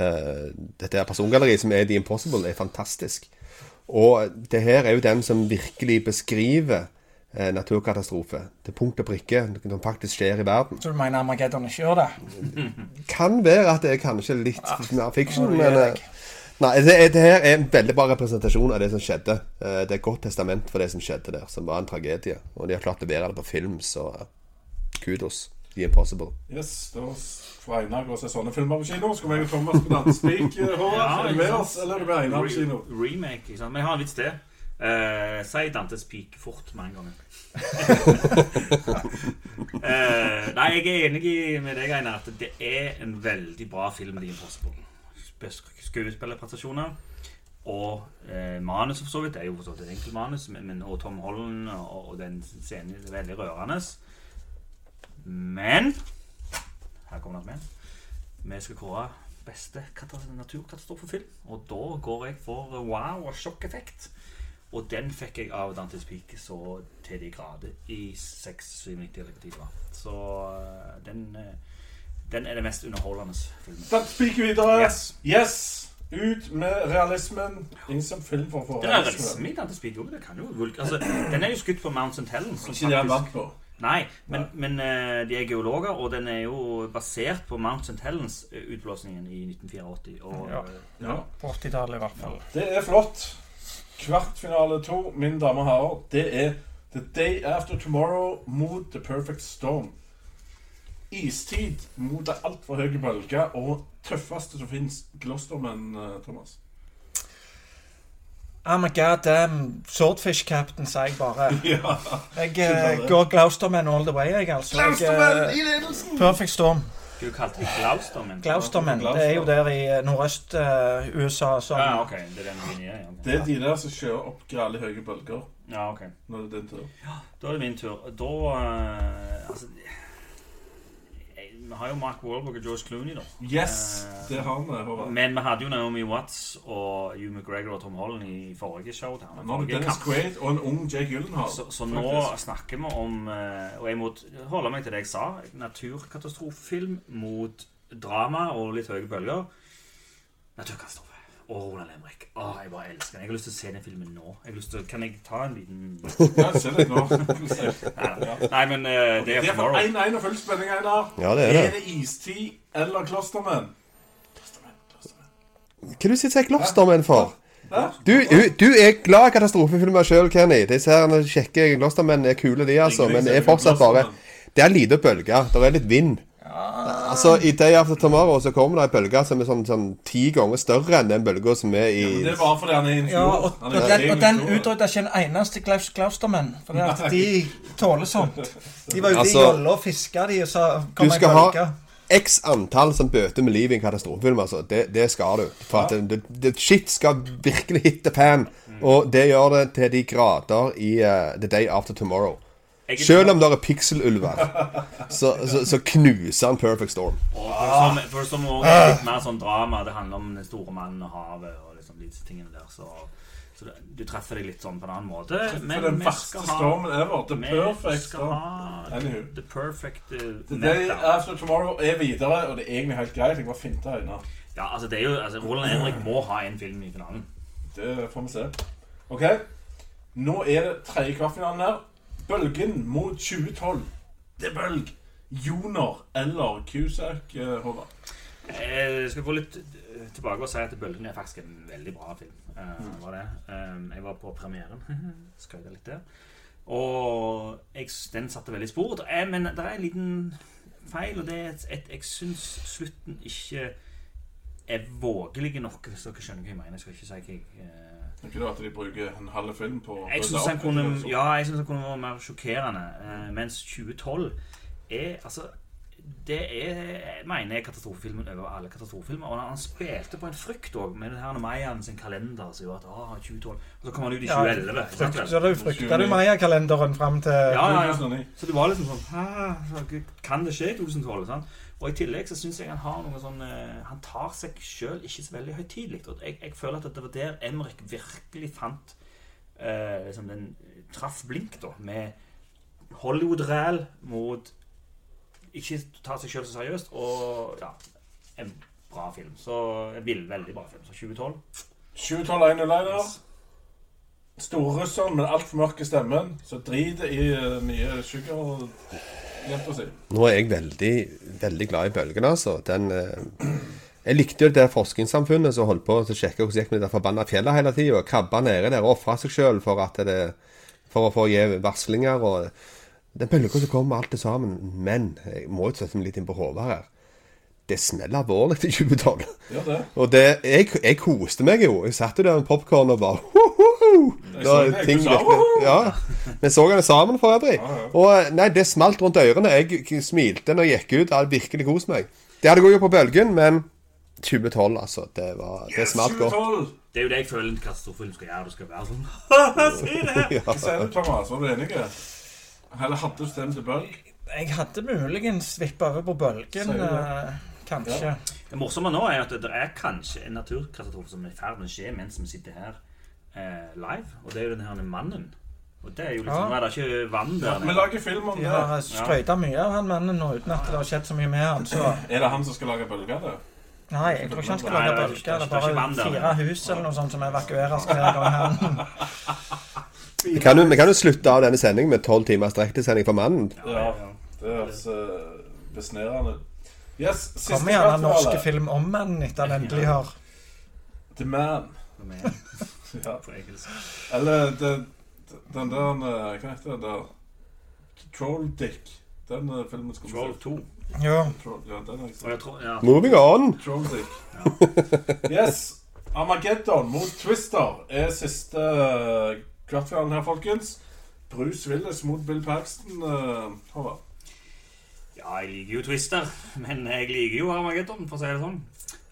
uh, dette persongalleriet som er The Impossible, er fantastisk. Og det her er jo den som virkelig beskriver eh, naturkatastrofe. Til punkt og prikke, noe som faktisk skjer i verden. Så du mener Armageddon ikke gjør det? Kan være at det er kanskje litt mer fiction, men eh. Nei, det, det her er en veldig bra representasjon av det som skjedde. Eh, Det er et godt testament for det som skjedde der, som var en tragedie. Og de har klart å levere det på film, så eh, kudos. The Impossible. Yes, da får Einar gå og se sånne filmer på kino. Skal vi og Thomas på Dansespik, eh, Ja, er du med oss, eller er du med Einar på kino? Remake, ikke sant? Men jeg har en vits til. Eh, si Dantes Peak fort mange en gang. Eh, nei, jeg er enig med deg, Einar, at det er en veldig bra film, The Impossible. Sp- Skuespillerprestasjoner. Og eh, manuset, for så vidt. Det er jo for så vidt et enkelt manus, men, og Tom Holland og, og den scenen er veldig rørende. Men Her kommer det med. Vi skal kåre beste kata- naturkatastrofefilm. Og da går jeg for wow og sjokkeffekt. Og den fikk jeg av Dantes Peak så til de grader i 6-97 eller hva. Så øh, den, øh, den er det mest underholdende filmen. Peak videre. Yes. yes. Ut med realismen. Ingen som film for å få Det er realisme Dantes det kan jo vulk- altså, Den er jo skutt på Mount St. Helens. som Ikke det han vant på. Nei, men, men uh, de er geologer, og den er jo basert på Mount St. Helens eh, utblåsningen i 1984. Og, Ja. eh, Ja. På 80-tallet, i hvert fall. Det er flott. Kvartfinale to, mine damer og herrer, det er The Day After Tomorrow mot The Perfect Storm. Istid mot ei altfor høy bølge og tøffeste som fins, Glousterman, eh, Thomas. Oh my god damn Swordfish Captain, sa jeg bare. Ja. Jeg eh, går Glousterman all the way, jeg, altså. Jeg, i ledelsen! Perfect Storm. Du kalte det Glausterman? Glousterman. Det er jo der i eh, nordøst-USA som Ja, ok. Det er den linjen, ja. Det er de der som kjører opp gale høye bølger Ja, ok. det er din tur. Da er det min tur. Da uh, Altså Vi har jo Mark Wahlberg og George Clooney, da. Yes, uh, det har vi, Håvard. Men vi hadde jo Naomi Watts og Hugh McGregor og Tom Holland i forrige show. Der, Nå er Dennis. Quaid og en ung Jake Gyllenhaal. Så, så nå snakker vi om uh, Og jeg må holde meg til det jeg sa. Naturkatastrofefilm mot drama og litt høye bølger. Naturkatastrofe. Og Roland Emrik. Åh, jeg bare elsker den. Jeg har lyst til å se den filmen nå. Jeg har lyst til, kan jeg ta en liten Ja, se litt nå. Nei, Nei, men uh, det Det er er for er 1-1 og full spenning, Einar. Ja, det er Er det. det istid eller Klostermenn? Hva du sitter og Klostermenn for? Du, du er glad i katastrofefilmer sjøl, Kenny. Disse her kjekke Gloustermenn er kule, de, altså. Men det er fortsatt bare Det er lite bølger. Det er litt vind. Altså, I Day After Tomorrow så kommer det ei bølge som er sånn, sånn ti ganger større enn den bølga som er i ja, Det er bare fordi han er i en Ja, og, og den, og den utrydda ikke en eneste Klaus Klaustermann. For at de tåler sånt. De var ute Altså, i jolla og fiska, de, og så kom Du ei bølge. x antall som bøter med livet i en katastrofefilm. Altså. Det, det skal du. For at det, det, shit skal virkelig hit the fan. Og det gjør det til de grader i uh, The Day After Tomorrow. Selv om det er pikselulver, så, så, så knuser han Perfect Storm. Og for som, for som også er litt mer sånn drama. Det handler om den store mannen og havet og liksom disse tingene der. Så, så det, du treffer deg litt sånn på en annen måte. Men den verste stormen ever. The perfect storm. ha Anywho. The perfect uh, Day. After Tomorrow er videre, og det er egentlig helt greit. Jeg bare finter øynene. Ja, altså det er jo altså, Roland Henrik må ha en film i finalen. Det får vi se. OK. Nå er det tredje kvartfinalen her. Bølgen mot 2012. Det er bølg. Joner eller Cusack, eh, Håvard. Jeg skal gå litt eh, tilbake og si at 'Bølgen' er faktisk en veldig bra film. Uh, var det. Eh, jeg var på premieren. Skøyta litt der. Og jeg, den satte veldig spor. Men det er en liten feil, og det er at jeg syns slutten ikke er vågelig nok, hvis dere skjønner hva jeg mener. Jeg skal ikke si hva jeg eh, Tenker du at de bruker en halv film på å jeg synes han kunne, det, ja, jeg synes han kunne vært mer sjokkerende. eh, mens 2012 er altså Det er, mener jeg, katastrofefilmen over alle katastrofefilmer. Og han spilte på en frykt òg, med den her Mayan sin kalender som gjorde at ah, 2012 Og så kom han ut i 2011. Ja, vel? Så du frykta du Maya-kalenderen fram til Ja, ja, ja. 2009. Så det var liksom sånn Kan det skje i 2012? Sant? Og i tillegg så syns jeg han har noe sånn eh, Han tar seg sjøl ikke så veldig høytidelig. Og jeg, jeg føler at det var der Emrik virkelig fant eh, liksom den Traff blink, da, med Hollywood-ræl mot Ikke ta seg sjøl så seriøst, og ja En bra film. Så en vill, veldig bra film. Så 2012. 2012 1 Einar. Storrusseren med altfor mørke stemmen som driter i uh, nye sugar-jenta si. Nå er jeg veldig, veldig glad i bølgen, altså. Den eh, Jeg likte jo det der forskningssamfunnet som holdt på å sjekke hvordan det gikk med det forbanna fjellet hele tida. Krabba nede der og ofra seg sjøl for, for å få gi varslinger. og Den bølga som kommer, alt det sammen. Men jeg må jo sette meg litt inn på hodet her. Det smeller alvorlig i 2012. Ja, det. Og det, jeg, jeg koste meg jo. Jeg satt jo der med popkorn og bare «Hohoho!» Da så det, ting virkelig- Ja. Vi så den sammen for øvrig. Og nei, det smalt rundt ørene. Jeg smilte når jeg gikk ut. Jeg hadde virkelig kost meg. Det hadde gått jo på bølgen, men 2012, altså. Det, var, det smalt godt. 2012. Det er jo det jeg føler en katastrofefilm skal gjøre. Det skal være sånn Se det her! Hva sier du, Thomas? Var du enig? Eller hadde du stemt til bølg? Jeg hadde muligens vippa over på bølgen, eh, kanskje. Det morsomme nå er at det er kanskje en naturkatastrofe som er i ferd med å skje mens vi sitter her eh, live. Og det er jo den her mannen. Og det er jo liksom Ja. Er det ikke vann der Vi lager film om De det. har skrøyta mye av han mannen nå uten at det har skjedd så mye med han. Så Er det han som skal lage bølger? det? nei, jeg tror ikke han skal lage er- bølger. Det er bare fire hus eller noe sånt som evakueres hver gang han Vi kan, jo, vi kan jo slutte av denne sendingen med tolv timers direktesending for mannen. Ja. Det høres uh, besnærende ut. Yes, siste Kommer gjerne en norsk film om mannen etter han endelig har The Man. Med- Ja. på engelsk. Eller det, den der eh, Hva heter det der? Troll Dick. Den eh, filmen skulle vi Troll se. 2. Ja. Troll, ja, den er tror, ja. Moving on. Troll Dick. yes. Armageddon mot Twister er siste eh, kvartfinalen her, folkens. Bruce Willis mot Bill Paxton. Uh, Håvard. ja, jeg liker jo Twister, men jeg liker jo Armageddon, for å si det sånn.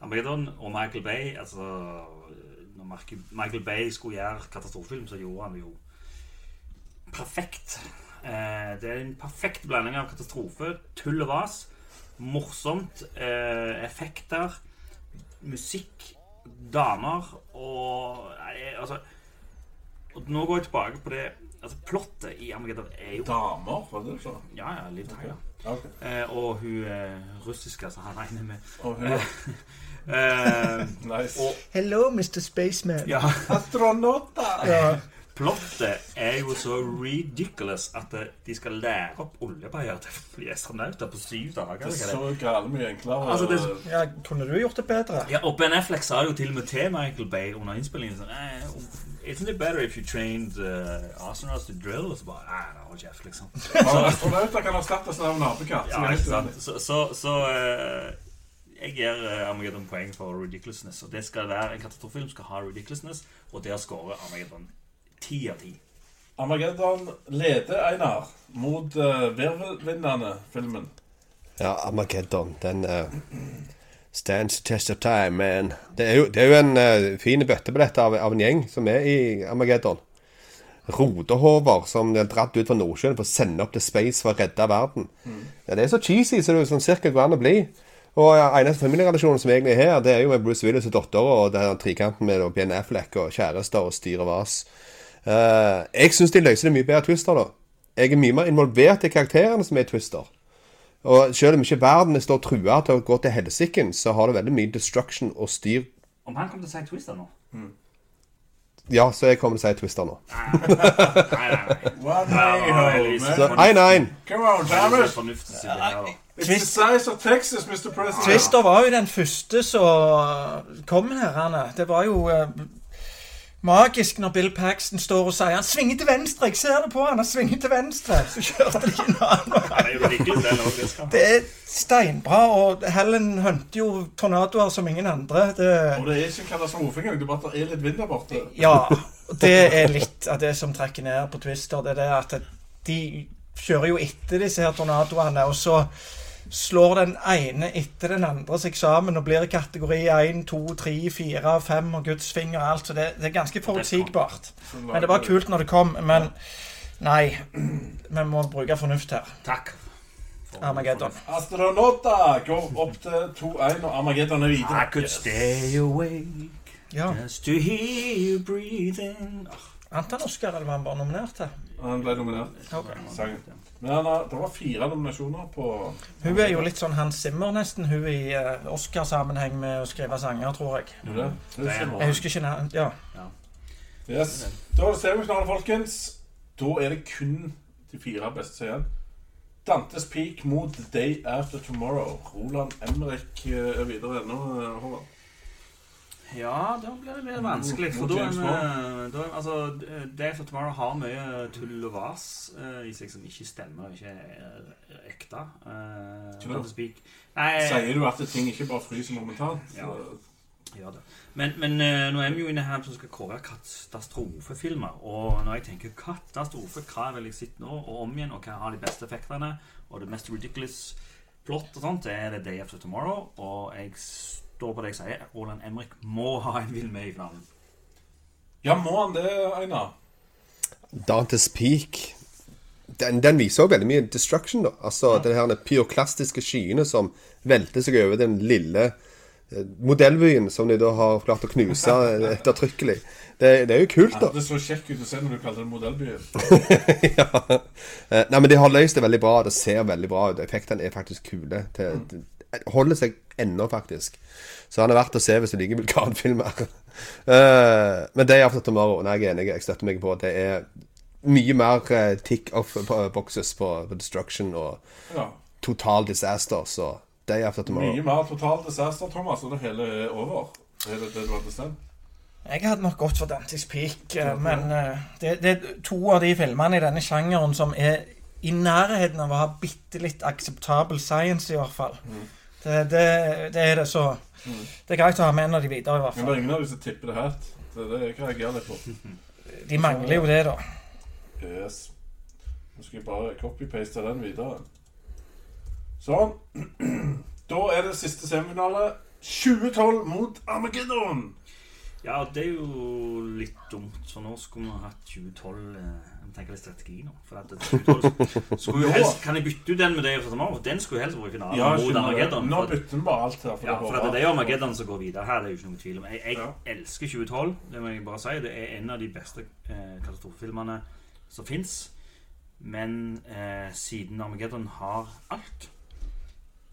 Armageddon og Michael Bay Altså Når Michael- Bay skulle gjøre katastrofefilm, så gjorde han det jo perfekt. Eh, det er en perfekt blanding av katastrofe, tull og vas, morsomt, eh, effekter, musikk, damer og altså, Og nå går jeg tilbake på det Altså, Plottet i Armageddon er jo Damer, var det du sa? Ja, ja, Liv Tyler. Okay. Eh, og hun eh, russiske som han regner med. Og hun Eh, Nice. og Hello, Mr. Spaceman. ja, Astronauter! Ja. Plottet er jo så ridiculous at eh, de skal lære opp oljebeier til å bli astronauter på syv dager. Det er så gale mye enklere. Altså, det- ja, kunne du gjort det bedre? Ja, og Ben Affleck sa jo til og med til Michael Bay under innspillingen sånn eh, Isn't it better if you trained uh, astronauts to drill? Og så bare Nei, det var Jeff, liksom. Astronauter kan erstattes av så Ja, ikke sant? Så, så, så eh, jeg gir uh, Armageddon poeng for ridiculousness. Og det skal være En katastrofefilm skal ha ridiculousness, og der scorer Armageddon ti av ti. Armageddon leder Einar mot uh, virvelvinnende filmen. Ja, Armageddon. Den uh, stands test of time, man. Det er jo, det er jo en uh, fin bøttebillett av, av en gjeng som er i Armageddon. Rodehover som er dratt ut fra Nordsjøen for å sende opp til space for å redde verden. Ja, det er så cheesy så det er sånn cirka går an å bli. Og ja, eneste familierelasjonen som egentlig er her, det er jo med Bruce Willis og dattera og den trikanten med Ben Affleck og kjærester og styr og vas. Eh, jeg syns de løser det mye bedre i Twister, da. Jeg er mye mer involvert i karakterene som er i Twister. Og selv om ikke verden står trua til å gå til helsiken, så har det veldig mye destruction og styr. Om han kommer til å si Twister nå? Ja, så jeg kommer til å si Twister nå. Nei, nei, nei. One Ja, way ja, home, Elise. man. Så 1-1. Come on, Thomas. It's the size of Texas, Mr. President. Twister var jo den første som kom her. Anne. Det var jo eh, magisk når Bill Paxton står og sier han svinger til venstre. Jeg ser det på han, han svinger til venstre. Så kjørte de ikke en annen det er. Det er steinbra, og Helen hunter jo tornadoer som ingen andre. Det, Og det er ikke en katastrofe engang. Det er bare at det er litt vind der borte. ja, det er litt av det som trekker ned på Twister. Det er det at de kjører jo etter disse her tornadoene, og så slår den ene etter den andre seg sammen og blir i kategori 1, 2, 3, 4, 5 og Guds finger og alt. Så det, det er ganske forutsigbart. Men det var kult når det kom. Men nei, vi må bruke fornuft her. Takk. Armageddon. Astronauta går opp til 2-1, og Armageddon er videre. I could stay awake Ja. just to hear you breathing. Anton Oskar, eller var han bare nominert til? Han ble nominert. Okay. Sangen. Men han har, det var fire nominasjoner på Hun er jo litt sånn Hans Zimmer, nesten. Hun i uh, Oscar-sammenheng med å skrive sanger, tror jeg. Er det? Det er så Jeg husker ikke navn. Ja. Yes. Da er det semifinale, folkens. Da er det kun de fire beste igjen. Dantes Peak mot The Day After Tomorrow. Roland Emrik eh, er videre ennå, eh, Håvard. Ja, da blir det mer vanskelig. For da Altså, Day of Tomorrow har mye tull og vas uh, i seg som ikke stemmer, og ikke er ekte. Uh. Sier du at ting ikke bare fryser momentant? Ja. det. Men, men uh, nå er vi jo inne her som skal kåre katastrofefilmer. Og når jeg tenker katastrofe, hva vil jeg sitte nå og om igjen, og hva har de beste effektene, og det mest ridiculous plot og sånt, det er det Day After Tomorrow. Og jeg står på det jeg sier. Roland Emrik må ha en vill med i finalen. Ja, må han det, Einar? Dantes Peak den, den viser jo veldig mye destruction, da. Altså den her pyroklastiske skyene som velter seg over den lille eh, modellbyen som de da har klart å knuse ettertrykkelig. Det, det er jo kult, da. Det så kjekk ut å se når du kalte det modellbyen. ja. Eh, Nei, men de har løst det veldig bra. Det ser veldig bra ut. Effektene er faktisk kule. Til, det holder seg ennå, faktisk. Så han er verdt å se hvis du liker vulkanfilmer. Eh, men Day After Tomorrow, nei, jeg er enig, jeg støtter meg på. Det er mye mer uh, tick off boxes på, på Destruction og Ja. total disaster. Så Day After Tomorrow. Mye mer total disaster, Thomas, og det hele er over. Er det det du hadde bestemt. Jeg hadde nok gått for Dantes Peak, eh, men eh, det, det er to av de filmene i denne sjangeren som er i nærheten av å ha bitte litt akseptabel science, i hvert fall. Det, det, det er det, så Det er greit å ha med en av de videre, i hvert Men det fall. er ingen av de som tipper det helt. Det er det jeg reagerer litt på. De mangler jo det, da. Yes. Nå skal jeg bare copy-paste den videre. Sånn. Da er det siste semifinale. 2012 mot Armageddon. Ja, det er jo litt dumt, for nå skulle vi ha hatt 2012 eh, Jeg tenker litt strategi nå. For at 2012 skulle jo helst, Kan jeg bytte ut den med Day of Tomorrow? Den skulle jo helst vært i finalen Ja, mot. Armageddon. Nå bytter vi bare alt her. For Ja, det for at det er Armageddon som går videre. Her er det jo ikke noen tvil om. Jeg, jeg Ja. elsker 2012. Det må jeg bare si. Det er en av de beste eh, katastrofefilmene som fins. Men eh, siden Armageddon har alt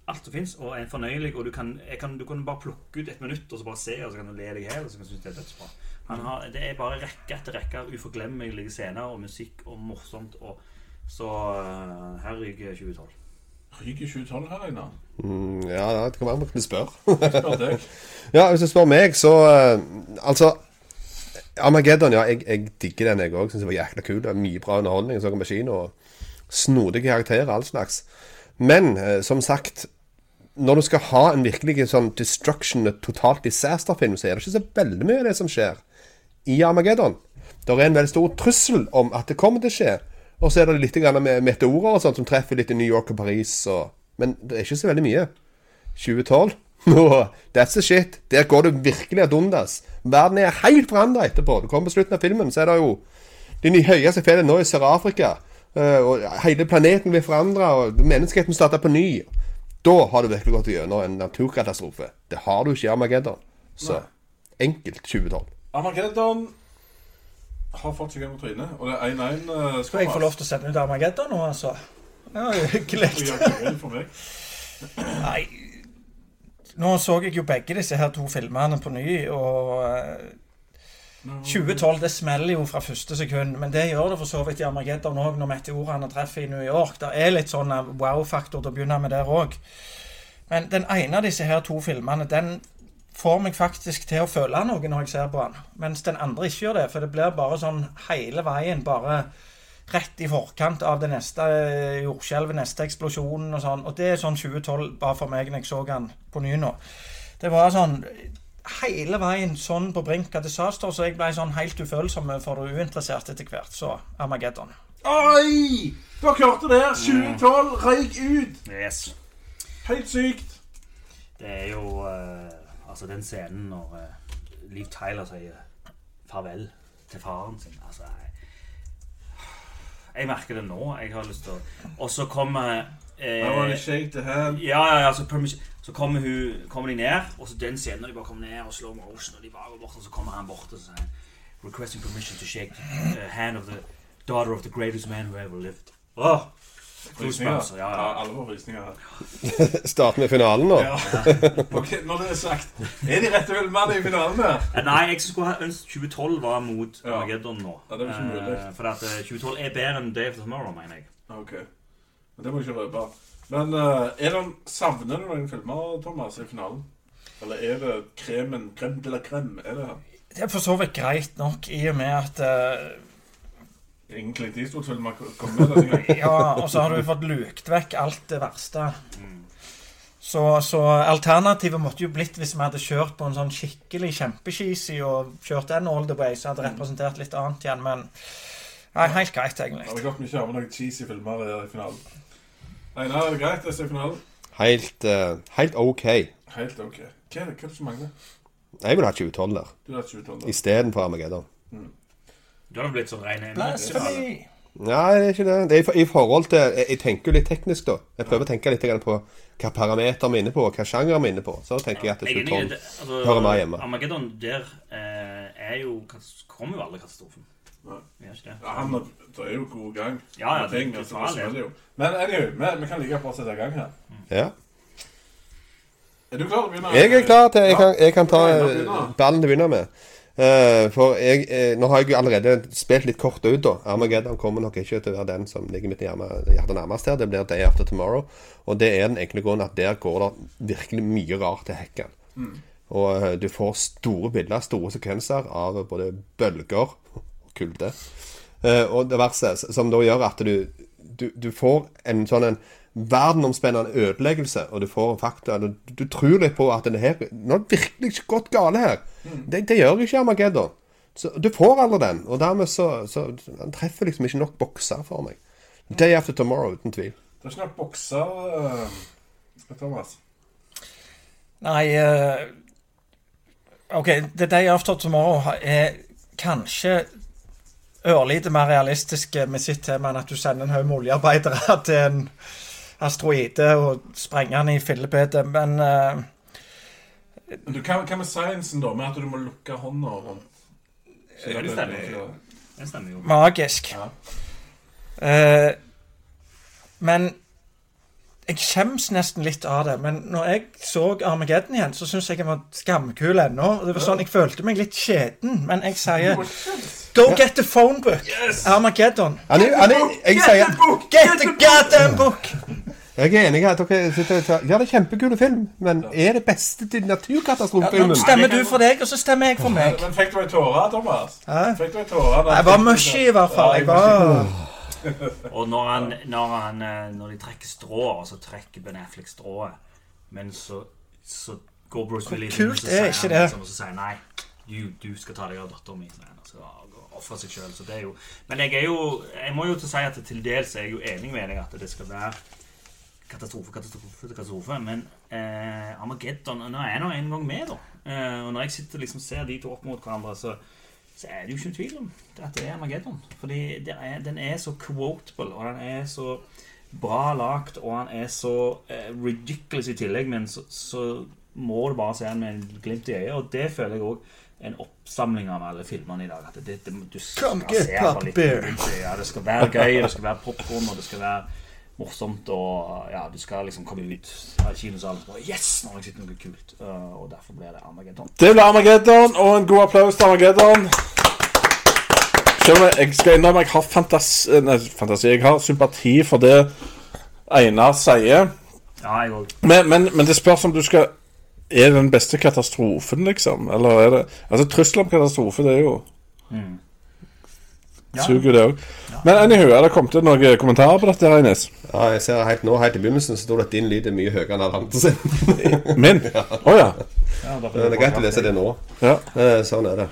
Alt som fins, og er fornøyelig. Og du kan, jeg kan, du kan bare plukke ut et minutt og så bare se, og så kan du le deg i hjel. Og så kan du synes det er dødsbra. Han har, det er bare rekke etter rekke av uforglemmelige scener og musikk og morsomt. Og, så eh, her ryker 2012. Ryker 2012 her, Einar? Mm, ja, det kan være man kan spørre. Spør. Ja, hvis du spør meg, så eh, Altså Armageddon, ja, jeg, jeg digger den, jeg òg. Syns det var jækla kul. Det er Mye bra underholdning. Så på kino. Snodige karakterer, all slags. Men eh, som sagt Når du skal ha en virkelig sånn destruction, totalt disaster-film, så er det ikke så veldig mye av det som skjer i Armageddon. Det er en veldig stor trussel om at det kommer til å skje. Og så er det litt med meteorer og sånt som treffer litt i New York og Paris. Og, men det er ikke så veldig mye. 2012. Nå, That's the shit. Der går det virkelig ad undas. Verden er helt forandra etterpå. Du kommer på slutten av filmen, så er det jo de nye høyeste fjellene nå i Sør-Afrika. eh, Og hele planeten blir forandra, og menneskeheten starter på ny. Da har du virkelig gått gjennom en naturkatastrofe. Det har du ikke i Armageddon. Så enkelt 2012. Armageddon har fått seg en på trynet, og det er 1-1. Uh, Skal jeg få lov til å sende ut Armageddon nå, altså? Det var jo hyggelig. Nei Nå så jeg jo begge disse her to filmene på ny, og eh, 2012 det smeller jo fra første sekund, men det gjør det for så vidt i Armageddon òg, når meteorene treffer i New York. Det er litt sånn eh, wow-faktor til å begynne med der òg. Men den ene av disse her to filmene, den får meg faktisk til å føle noe når jeg ser på han, Mens den andre ikke gjør det, for det blir bare sånn hele veien, bare rett i forkant av det neste eh, jordskjelvet, neste eksplosjonen og sånn. Og det er sånn 2012 bare for meg når jeg så han på ny nå. Det var sånn hele veien sånn på brink av disaster, så jeg ble sånn helt ufølsom for det uinteresserte etter hvert. Så Armageddon. Oi! Du har klart det! 2012 røyk ut! Yes. Helt sykt. Det er jo eh, Altså, den scenen når uh, Liv Tyler sier farvel til faren sin Altså, jeg, jeg merker det nå. Jeg har lyst til å Og så kommer eh, I wanna shake the hand. ja, ja, ja, så, så kommer, hun, kommer de ned, og så den scenen når de bare kommer ned og slow motion, og de bare går bort, og så kommer han bort og så sier Requesting permission to shake the uh, hand of the daughter of the greatest man who ever lived. Åh! Goosebumps, ja, alle får frysninger her. Start med finalen nå. Ja. ok, Når det er sagt, er de rette filmene i finalen der? Eh, Nei, jeg skulle ha ønsket 2012 var mot Ja. Armageddon nå. Ja, det er ikke mulig. Eh, for at eh, 2012 er bedre enn Day of Tomorrow, mener jeg. Ok. Men det må jeg ikke røpe. Men eh, er det, savner du noen filmer, Thomas, i finalen? Eller er det kremen krem de la crème? Er det Det er for så vidt greit nok, i og med at eh, ingen Clint Eastwood-filmer kommer kommet gangen? Ja, og så har du fått lukt vekk alt det verste. Så, så alternativet måtte jo blitt hvis vi hadde kjørt på en sånn skikkelig kjempecheesy og kjørt den all the way, så hadde det representert litt annet igjen, men Nei, helt greit, egentlig. Det hadde gått mye av noen cheesy filmer i finalen. Einar, er det greit å se finalen? Helt, uh, helt OK. Helt ok. Hva er det, hva er det som mangler? Jeg vil ha 2012 der, Du har 2012. istedenfor Armageddon. Du har blitt sånn ren Blasphemy! Nei, det er ikke det. det er i, forhold til Jeg, jeg tenker jo litt teknisk, da. Jeg prøver å tenke litt på hva parameter vi er inne på, og hva sjanger vi er inne på. Så tenker jeg at det er i 2012. Altså, hører mer hjemme. Armageddon, der eh, er jo Kommer jo aldri katastrofen. Nei. Gjør ikke det? Ja, han det er jo god gang. Ja, ja, ting, det- altså, det- det jo. Men anyway, vi, vi kan like godt bare sette i gang her. Ja. Er du klar til å begynne? Jeg er klar til Jeg Ja. kan, jeg kan ta ballen du begynner. ballen til å begynne med. Eh, for jeg, eh, nå har jeg jo allerede spilt litt kort ut, da. Armageddon kommer nok ikke til å være den som ligger mitt hjerte nærmest her. Det blir Day After Tomorrow. Og det er den enkle grunnen at der går det virkelig mye rart til hekken. Og eh, du får store bilder, store sekvenser av både bølger og kulde. Og det som da gjør at du, du, du får en sånn en verdenomspennende ødeleggelse, og du får fakta Du, du tror litt på at det her Nå er det virkelig ikke gått gale her. Det, det gjør ikke Armageddon. Så du får aldri den, og dermed så, så Han treffer liksom ikke nok bokser for meg. Day After Tomorrow, uten tvil. Det er ikke nok bokser, uh, Thomas. Nei uh, OK, The Day After Tomorrow er kanskje ørlite mer realistisk med sitt tema enn at du sender en haug med oljearbeidere til en asteroide og sprenger den i fillebetet, men uh, Men du, hva, hva med sciencen, da? Med at du må lukke hånda rundt? Det, det. Det stemmer jo. magisk. Ja. Uh, men jeg skjems nesten litt av det. Men når jeg så Armageddon igjen, så syns jeg jeg var skamkul ennå. Det var sånn, Jeg følte meg litt skjeden, men jeg sier Go get the phone book! Armageddon. Han er, han er, jeg sier Get the goddamn book! Jeg er enig i at dere sitter og tar Ja, det er kjempekule film, men er det beste til Nå Ja, stemmer du for deg, og så stemmer jeg for meg. Men fikk du ei tåre, Thomas? Hæ? Fikk du ei tåre? da? Jeg var mushy, i hvert fall. Jeg var Og når, han, når, han, eh, når de trekker strået, og så trekker Ben Affleck strået, men så, så går Bruce Willis inn, og kult så er sier ikke han det? liksom, og så sier han, nei, du, du skal ta deg av datteren min. sier han, og så ofre seg selv, så det er jo Men jeg er jo Jeg må jo til å si at til dels er jeg jo enig med deg at det skal være katastrofe, katastrofe, katastrofe. Men eh, Armageddon Nå er jeg nå en gang med, da. Eh, og når jeg sitter liksom ser de to opp mot hverandre, så, så er det jo ikke tvil om at det er Armageddon. Fordi det er, den er så quotable, og den er så bra lagt, og han er så eh, ridiculous i tillegg, men så, så må du bare se den med en glimt i øyet. Og det føler jeg òg en oppsamling av alle filmene i dag. At det, det, du skal Come se get litt. Ja, det skal være gøy, det skal være popkorn, og det skal være morsomt, og ja, du skal liksom komme ut av kinosalen og Yes! Nå har jeg sett noe kult. Uh, og derfor blir det Armageddon. Det ble Armageddon, og en god applaus til Armageddon. Selv om jeg- skal innrømme jeg har fantasi, nei, fantasi Jeg har sympati for det Einar sier. Ja, jeg òg. Men, men, men det spørs om du skal Er det den beste katastrofen, liksom? Eller er det Altså, trussel om katastrofe, det er jo Ja. Suger det òg. Men anywho, er det kommet noen kommentarer på dette, Reines? Ja, jeg ser helt nå, helt i begynnelsen, så står det at din lyd er mye høyere enn alle andre sin. Min? Å ja. Ja, derfor- Det er greit å lese det nå. ja. Eh, Sånn er det.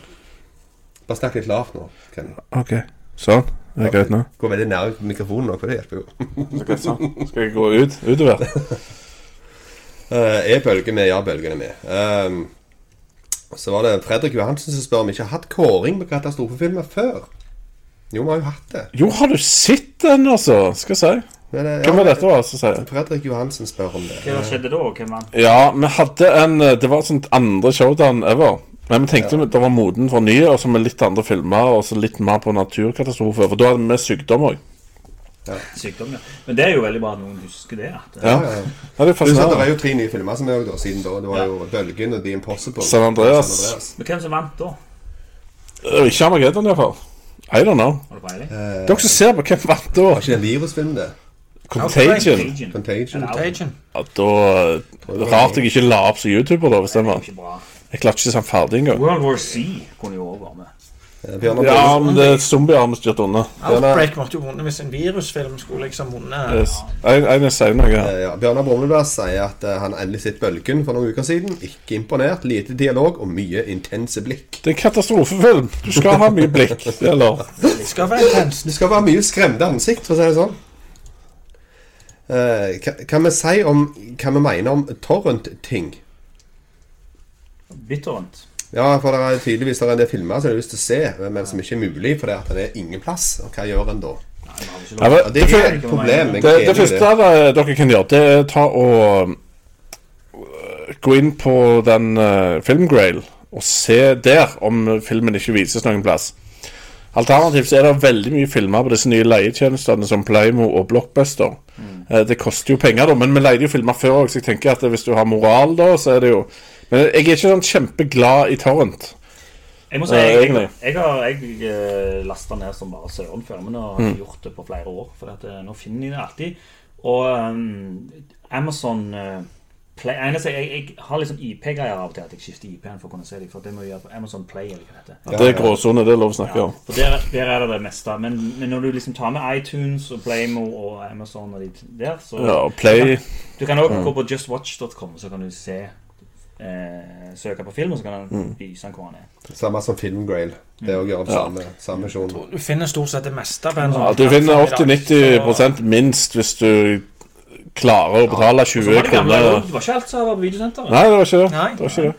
Bare snakk litt lavt nå. Kenny. OK. Sånn. Det er greit nå. Gå veldig nær mikrofonen nå, for det hjelper jo. Sånn. Skal jeg gå ut? Utover? Eh, Er bølgene med? Ja, bølgene er med. Um, så var det Fredrik Johansen som spør om vi ikke har hatt kåring på katastrofefilmer før. Jo, vi har jo hatt det. Jo, har du sett den, altså? Skal jeg si. Men, ja, Hvem var dette, var, som sier? Fredrik Johansen spør om det. Hva skjedde da? Hvem vant? Ja, vi hadde en eh, Det var et sånt andre showdown ever. Men vi tenkte det var moden for nye, og så med litt andre filmer, og så litt mer på naturkatastrofer. For da hadde vi sykdom òg. Sykdom, ja. Men det er jo veldig bra at noen husker det. At, Ja. Ja, ja. ja, det er er jo tre nye filmer som er også da, siden da. Det var jo Bølgen og The Impossible. San Andreas. San Andreas. Men hvem som vant da? Ikke Armageddon, iallfall. I don't know. Har du peiling? Eh, Dere som ser på hvem vant da? Var ikke det en virusfilm, det? Contagion. Contagion. Contagion. Contagion. Ja, da Rart jeg ikke la opp som YouTuber, da, hvis den Det er ikke bra. Jeg klarte ikke å se den ferdig engang. World War C kunne jo også være med. Eh, Bjørnar Ja, men det er zombier har vi styrt unna. Outbreak måtte jo vunnet hvis en virusfilm skulle liksom vunnet. Yes. En, en si noe her. Eh, Ja, Bjørnar Brumlebass sier at eh, han endelig sett Bølgen for noen uker siden. Ikke imponert. Lite dialog og mye intense blikk. Det er en katastrofefilm. Du skal ha mye blikk. Eller Det skal være intenst. Det skal være mye skremte ansikt, for å si det sånn. Eh, hva- kan vi si om hva vi mener om torrent-ting? Bitterent. Ja, for det er tydeligvis det er en del filmer som jeg har lyst til å se, men som ikke er mulig fordi at det er ingen plass. Og hva gjør en da? ja, men, det er et problem. Det, er det første dere, dere kan gjøre, det er ta og øh, gå inn på den uh, Filmgrail og se der om filmen ikke vises noen plass. Alternativt så er det veldig mye filmer på disse nye leietjenestene som Playmo og Blockbuster. Mm. Det koster jo penger, da, men vi leide jo filmer før òg, så jeg tenker at hvis du har moral, da, så er det jo Men jeg er ikke sånn kjempeglad i Torrent. Jeg må si, jeg, jeg, egentlig. jeg har jeg, eh, lasta ned som bare søren før, men har Mm. gjort det på flere år. For at, eh, nå finner jeg det alltid. Og um, Amazon uh, Play jeg, jeg har liksom IP-greier av og til at jeg skifter IP-en for å kunne se dem. For det må jeg gjøre på Amazon Play. eller hva det heter. Det er gråsone, det er lov å snakke Ja, om. for der, der er det det meste. Men, men når du liksom tar med iTunes og Playmo og Amazon og de der, så Ja, Play Du kan også gå på justwatch.com, så kan du se eh, Søke på film, og så kan Mm. vise den hvor han er. Samme som Filmgrail. Det òg å gjøre det samme, misjon. Du finner stort sett det meste på en Ja, sånn du finner plattform 80-90% minst hvis du klarer å betale 20 ja. kroner. det var ikke alt som var på videosenteret. Nei, det var ikke det. Nei. det, var ikke det.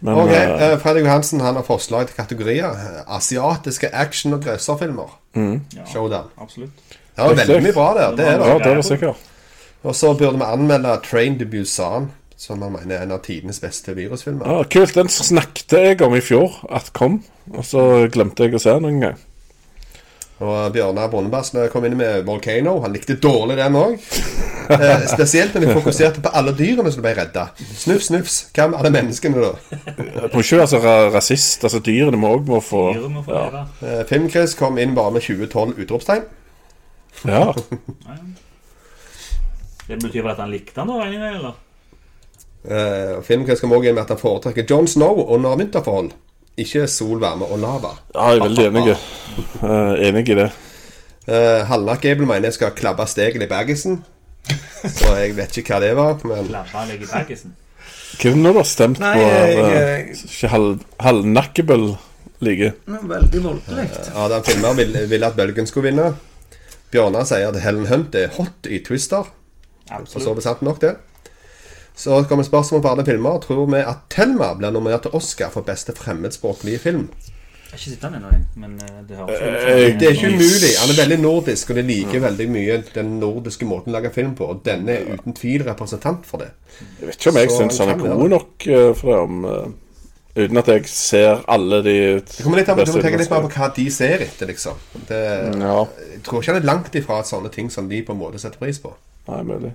Men Ok, eh, eh, Fredrik Johansen han har forslag til kategorier. Asiatiske action- og grøsserfilmer. Ja, Showdown. absolutt. Det var veldig mye bra der. Det er ja, det. det er det sikkert. Og så burde vi anmelde Train to Busan, som han mener er en av tidenes beste virusfilmer. Ja, kult. Den snakket jeg om i fjor at kom, og så glemte jeg å se den en gang. Og Bjørnar Bondebass kom inn med Volcano. Han likte dårlig den òg. Eh, spesielt når vi fokuserte på alle dyrene som ble redda. Snufs, snufs. Hva med alle menneskene, da? Du må ikke være så ra rasist. Altså, dyrene må òg må få Dyret må få ja. Eh, Filmchris kom inn bare med 2012 utropstegn. ja. Det betyr vel at han likte den, da? eller? Eh, filmen skal kom også inn med at han foretrekker John Snow under vinterforhold. Ikke sol, varme og lava. ja, jeg er veldig enig. uh, enig i det. Uh, Hallnak Gable mener jeg skal klabbe stegen i baggisen. Så jeg vet ikke hva det var. Men Labba deg i baggisen. Hva er det nå du har stemt Nei, på? jeg, eh, jeg, Ikke halvnakkebøll like? veldig voldelig. Adam Filmer ville vil at Bølgen skulle vinne. Bjørnar sier at Helen Hunt er hot i Twister. Og så besatt sant nok, det. Så kommer spørsmål på alle filmer. Tror vi at Thelma blir nominert til Oscar for beste fremmedspråklige film? Jeg har ikke sett den ennå, jeg, men eh, det høres ut Eh, Det er ikke umulig. Han er veldig nordisk, og det liker veldig mye den nordiske måten å lage film på. Og denne er uten tvil representant for det. Jeg vet ikke om jeg syns han er god det. nok eh, for det. Om, eh, uten at jeg ser alle de du må tenke litt mer på hva de ser etter, liksom. Det, Ja, jeg tror ikke han er langt ifra at sånne ting som de på en måte setter pris på. nei, mulig.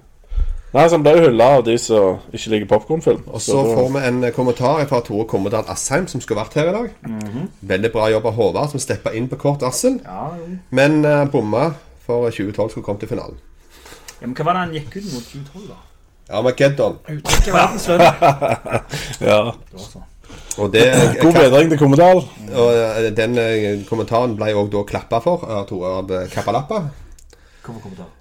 Nei, så han ble jo hylla av de som ikke liker popkornfilm. Og så får vi en kommentar fra Tore Kommedal Asheim, som skulle vært her i dag. Veldig bra jobb av Håvard, som steppa inn på kort varsel. Ja, ja. Men uh, bomma for 2012 skulle komme til finalen. ja, Men hva var det han gikk ut mot 2012, da? Armageddon. Uttrykket verdenslønn. Ja. Det var sånn. Og, det, God bedring til Kommedal. og eh, den eh, kommentaren ble òg da klappa for av Tore av eh, Kappalappa. Hvorfor kommentar?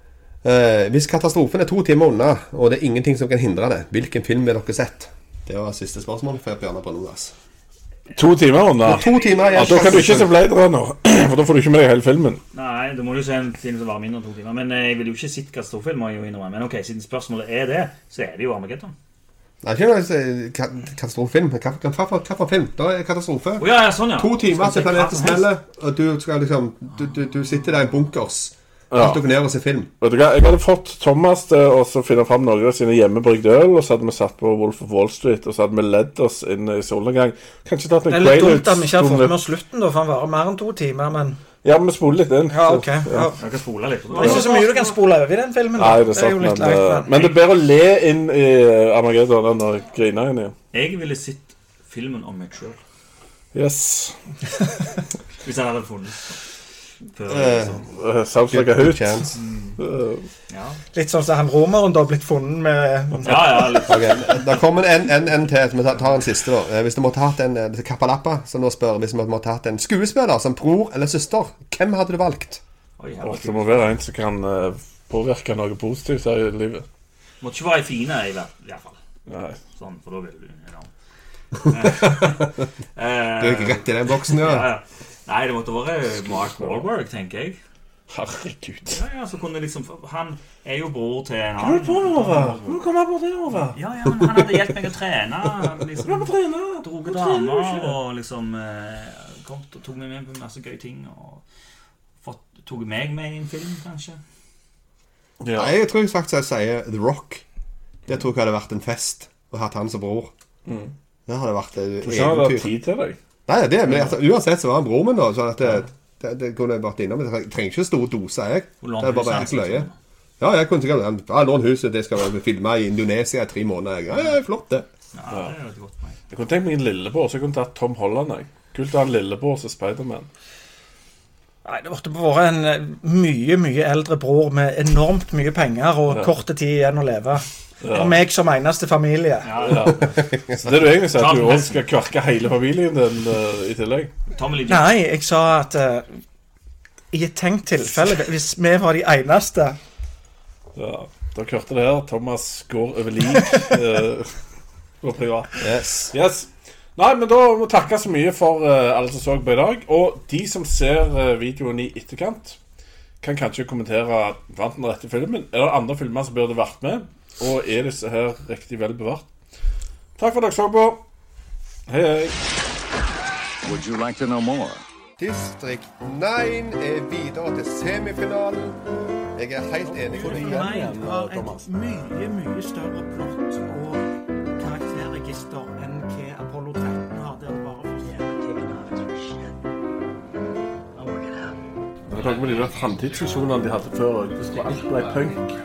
Eh, hvis katastrofen er to timer unna, og det er ingenting som kan hindre det, hvilken film vil dere sett? Det var siste spørsmål fra Bjørnar Brønnøys. To timer unna. To timer Ja, da kan du ikke se Blade Runner, for da får du ikke med deg hele filmen. Nei, da må du se en film som varer mindre enn to timer. Men eh, jeg vil jo ikke sitte katastrofefilm, må jeg jo innrømme. Men ok, siden spørsmålet er det, så er det jo Armageddon. Nei, ikke noe eh, katastrofefilm. Hvilken film? Da er katastrofe. Oh, ja, ja, sånn, ja. To timer til planeten smeller, og du skal liksom Du, du, du sitter der i bunkers. Ja. Alt dere ned og ser film. Vet du hva, Jeg hadde fått Thomas til å så finne fram noen av sine hjemmebrygde øl, og så hadde vi satt på Wolf of Wall Street, og så hadde vi ledd oss inn i solnedgang. Kanskje tatt en Det er litt dumt at vi ikke har fått med oss slutten, da, for han varer mer enn to timer. Men Ja, men vi spoler litt inn. ja, så- ok. Ja. Jeg kan spole litt. Det er ikke så mye du kan spole over i den filmen. da. Nei, det er sant, jo men, litt leit, eh, men men det er bedre å le inn i eh, Armageddon enn å grine inn i. Jeg ville sett filmen om meg sjøl. Yes. Hvis jeg hadde funnet. Uh, sounds like a Good hoot. Uh. ja. Litt sånn som han romeren da blitt funnet med ja, ja, litt. Okay. Da kommer en, en, en til. Så vi tar- en siste, da. Eh, Hvis du måtte hatt en Kappalappa, Kapalappa, som nå spør Hvis du måtte hatt en skuespiller som bror eller søster, hvem hadde du valgt? Oi, Og det må være en som kan eh, påvirke noe positivt her i livet. Måtte ikke være ei fine, i hvert fall. Nei. Sånn, for da vil du ja. Du ikke rett i den boksen, ja. ja, ja. Nei, det måtte vært Mark Wahlberg, tenker jeg. Herregud. Ja, ja, så kunne liksom Han er jo bror til en Hva er du på, Ove? Hvor kommer jeg borti, Ove? Ja, ja, men han hadde hjulpet meg å trene. Liksom, La meg trene. Droge Nå trener du damer og liksom eh, kom, og tok meg med på masse gøye ting. Og fått, tok meg med i en film, kanskje. Ja. Nei, jeg tror faktisk jeg sier The Rock. Det tror jeg hadde vært en fest å ha han som bror. Det hadde vært et Tror ikke han hadde eventyr. tid til deg. Nei, det, men altså, uansett så var han broren min, da. Sånn at det, det, det kunne jeg vært innom. Jeg trenger ikke stor dose, jeg. Det er bare helt løye. liksom. Ja, jeg kunne sikkert ja, Lån huset, det skal være filma i Indonesia i tre måneder. jeg. Ja, ja, flott, det. Ja, det er godt. Jeg kunne tenkt meg en lillebror, så jeg kunne tatt Tom Holland. Jeg. Kult å ha en lillebror som Spiderman. Nei, det måtte vært en eh, mye, mye eldre bror med enormt mye penger og Ja. korte tid igjen å leve. Og meg som eneste familie. Ja. Så det du egentlig sier, at du òg skal kverke hele familien din uh, i tillegg? Nei, jeg sa at uh, i et tenkt tilfelle, hvis vi var de eneste Ja. Dere hørte det her. Thomas går over lik eh, på privat. Yes. Yes. Nei, men da må vi takke så mye for uh, alle som så på i dag. Og de som ser uh, videoen i etterkant, kan kanskje kommentere vant den rette filmen. Er det andre filmer som burde vært med? Og er disse her riktig vel bevart? Takk for at dere så på. Hei, hei. Would you like to know more? Distrikt 9 er videre til semifinalen. Jeg er helt enig med deg. Har et mye, mye større plott og karakterregister enn hva Apollo 13 har. Der bare var noe med de der framtidsvisjonene de hadde før. Alt ble punk.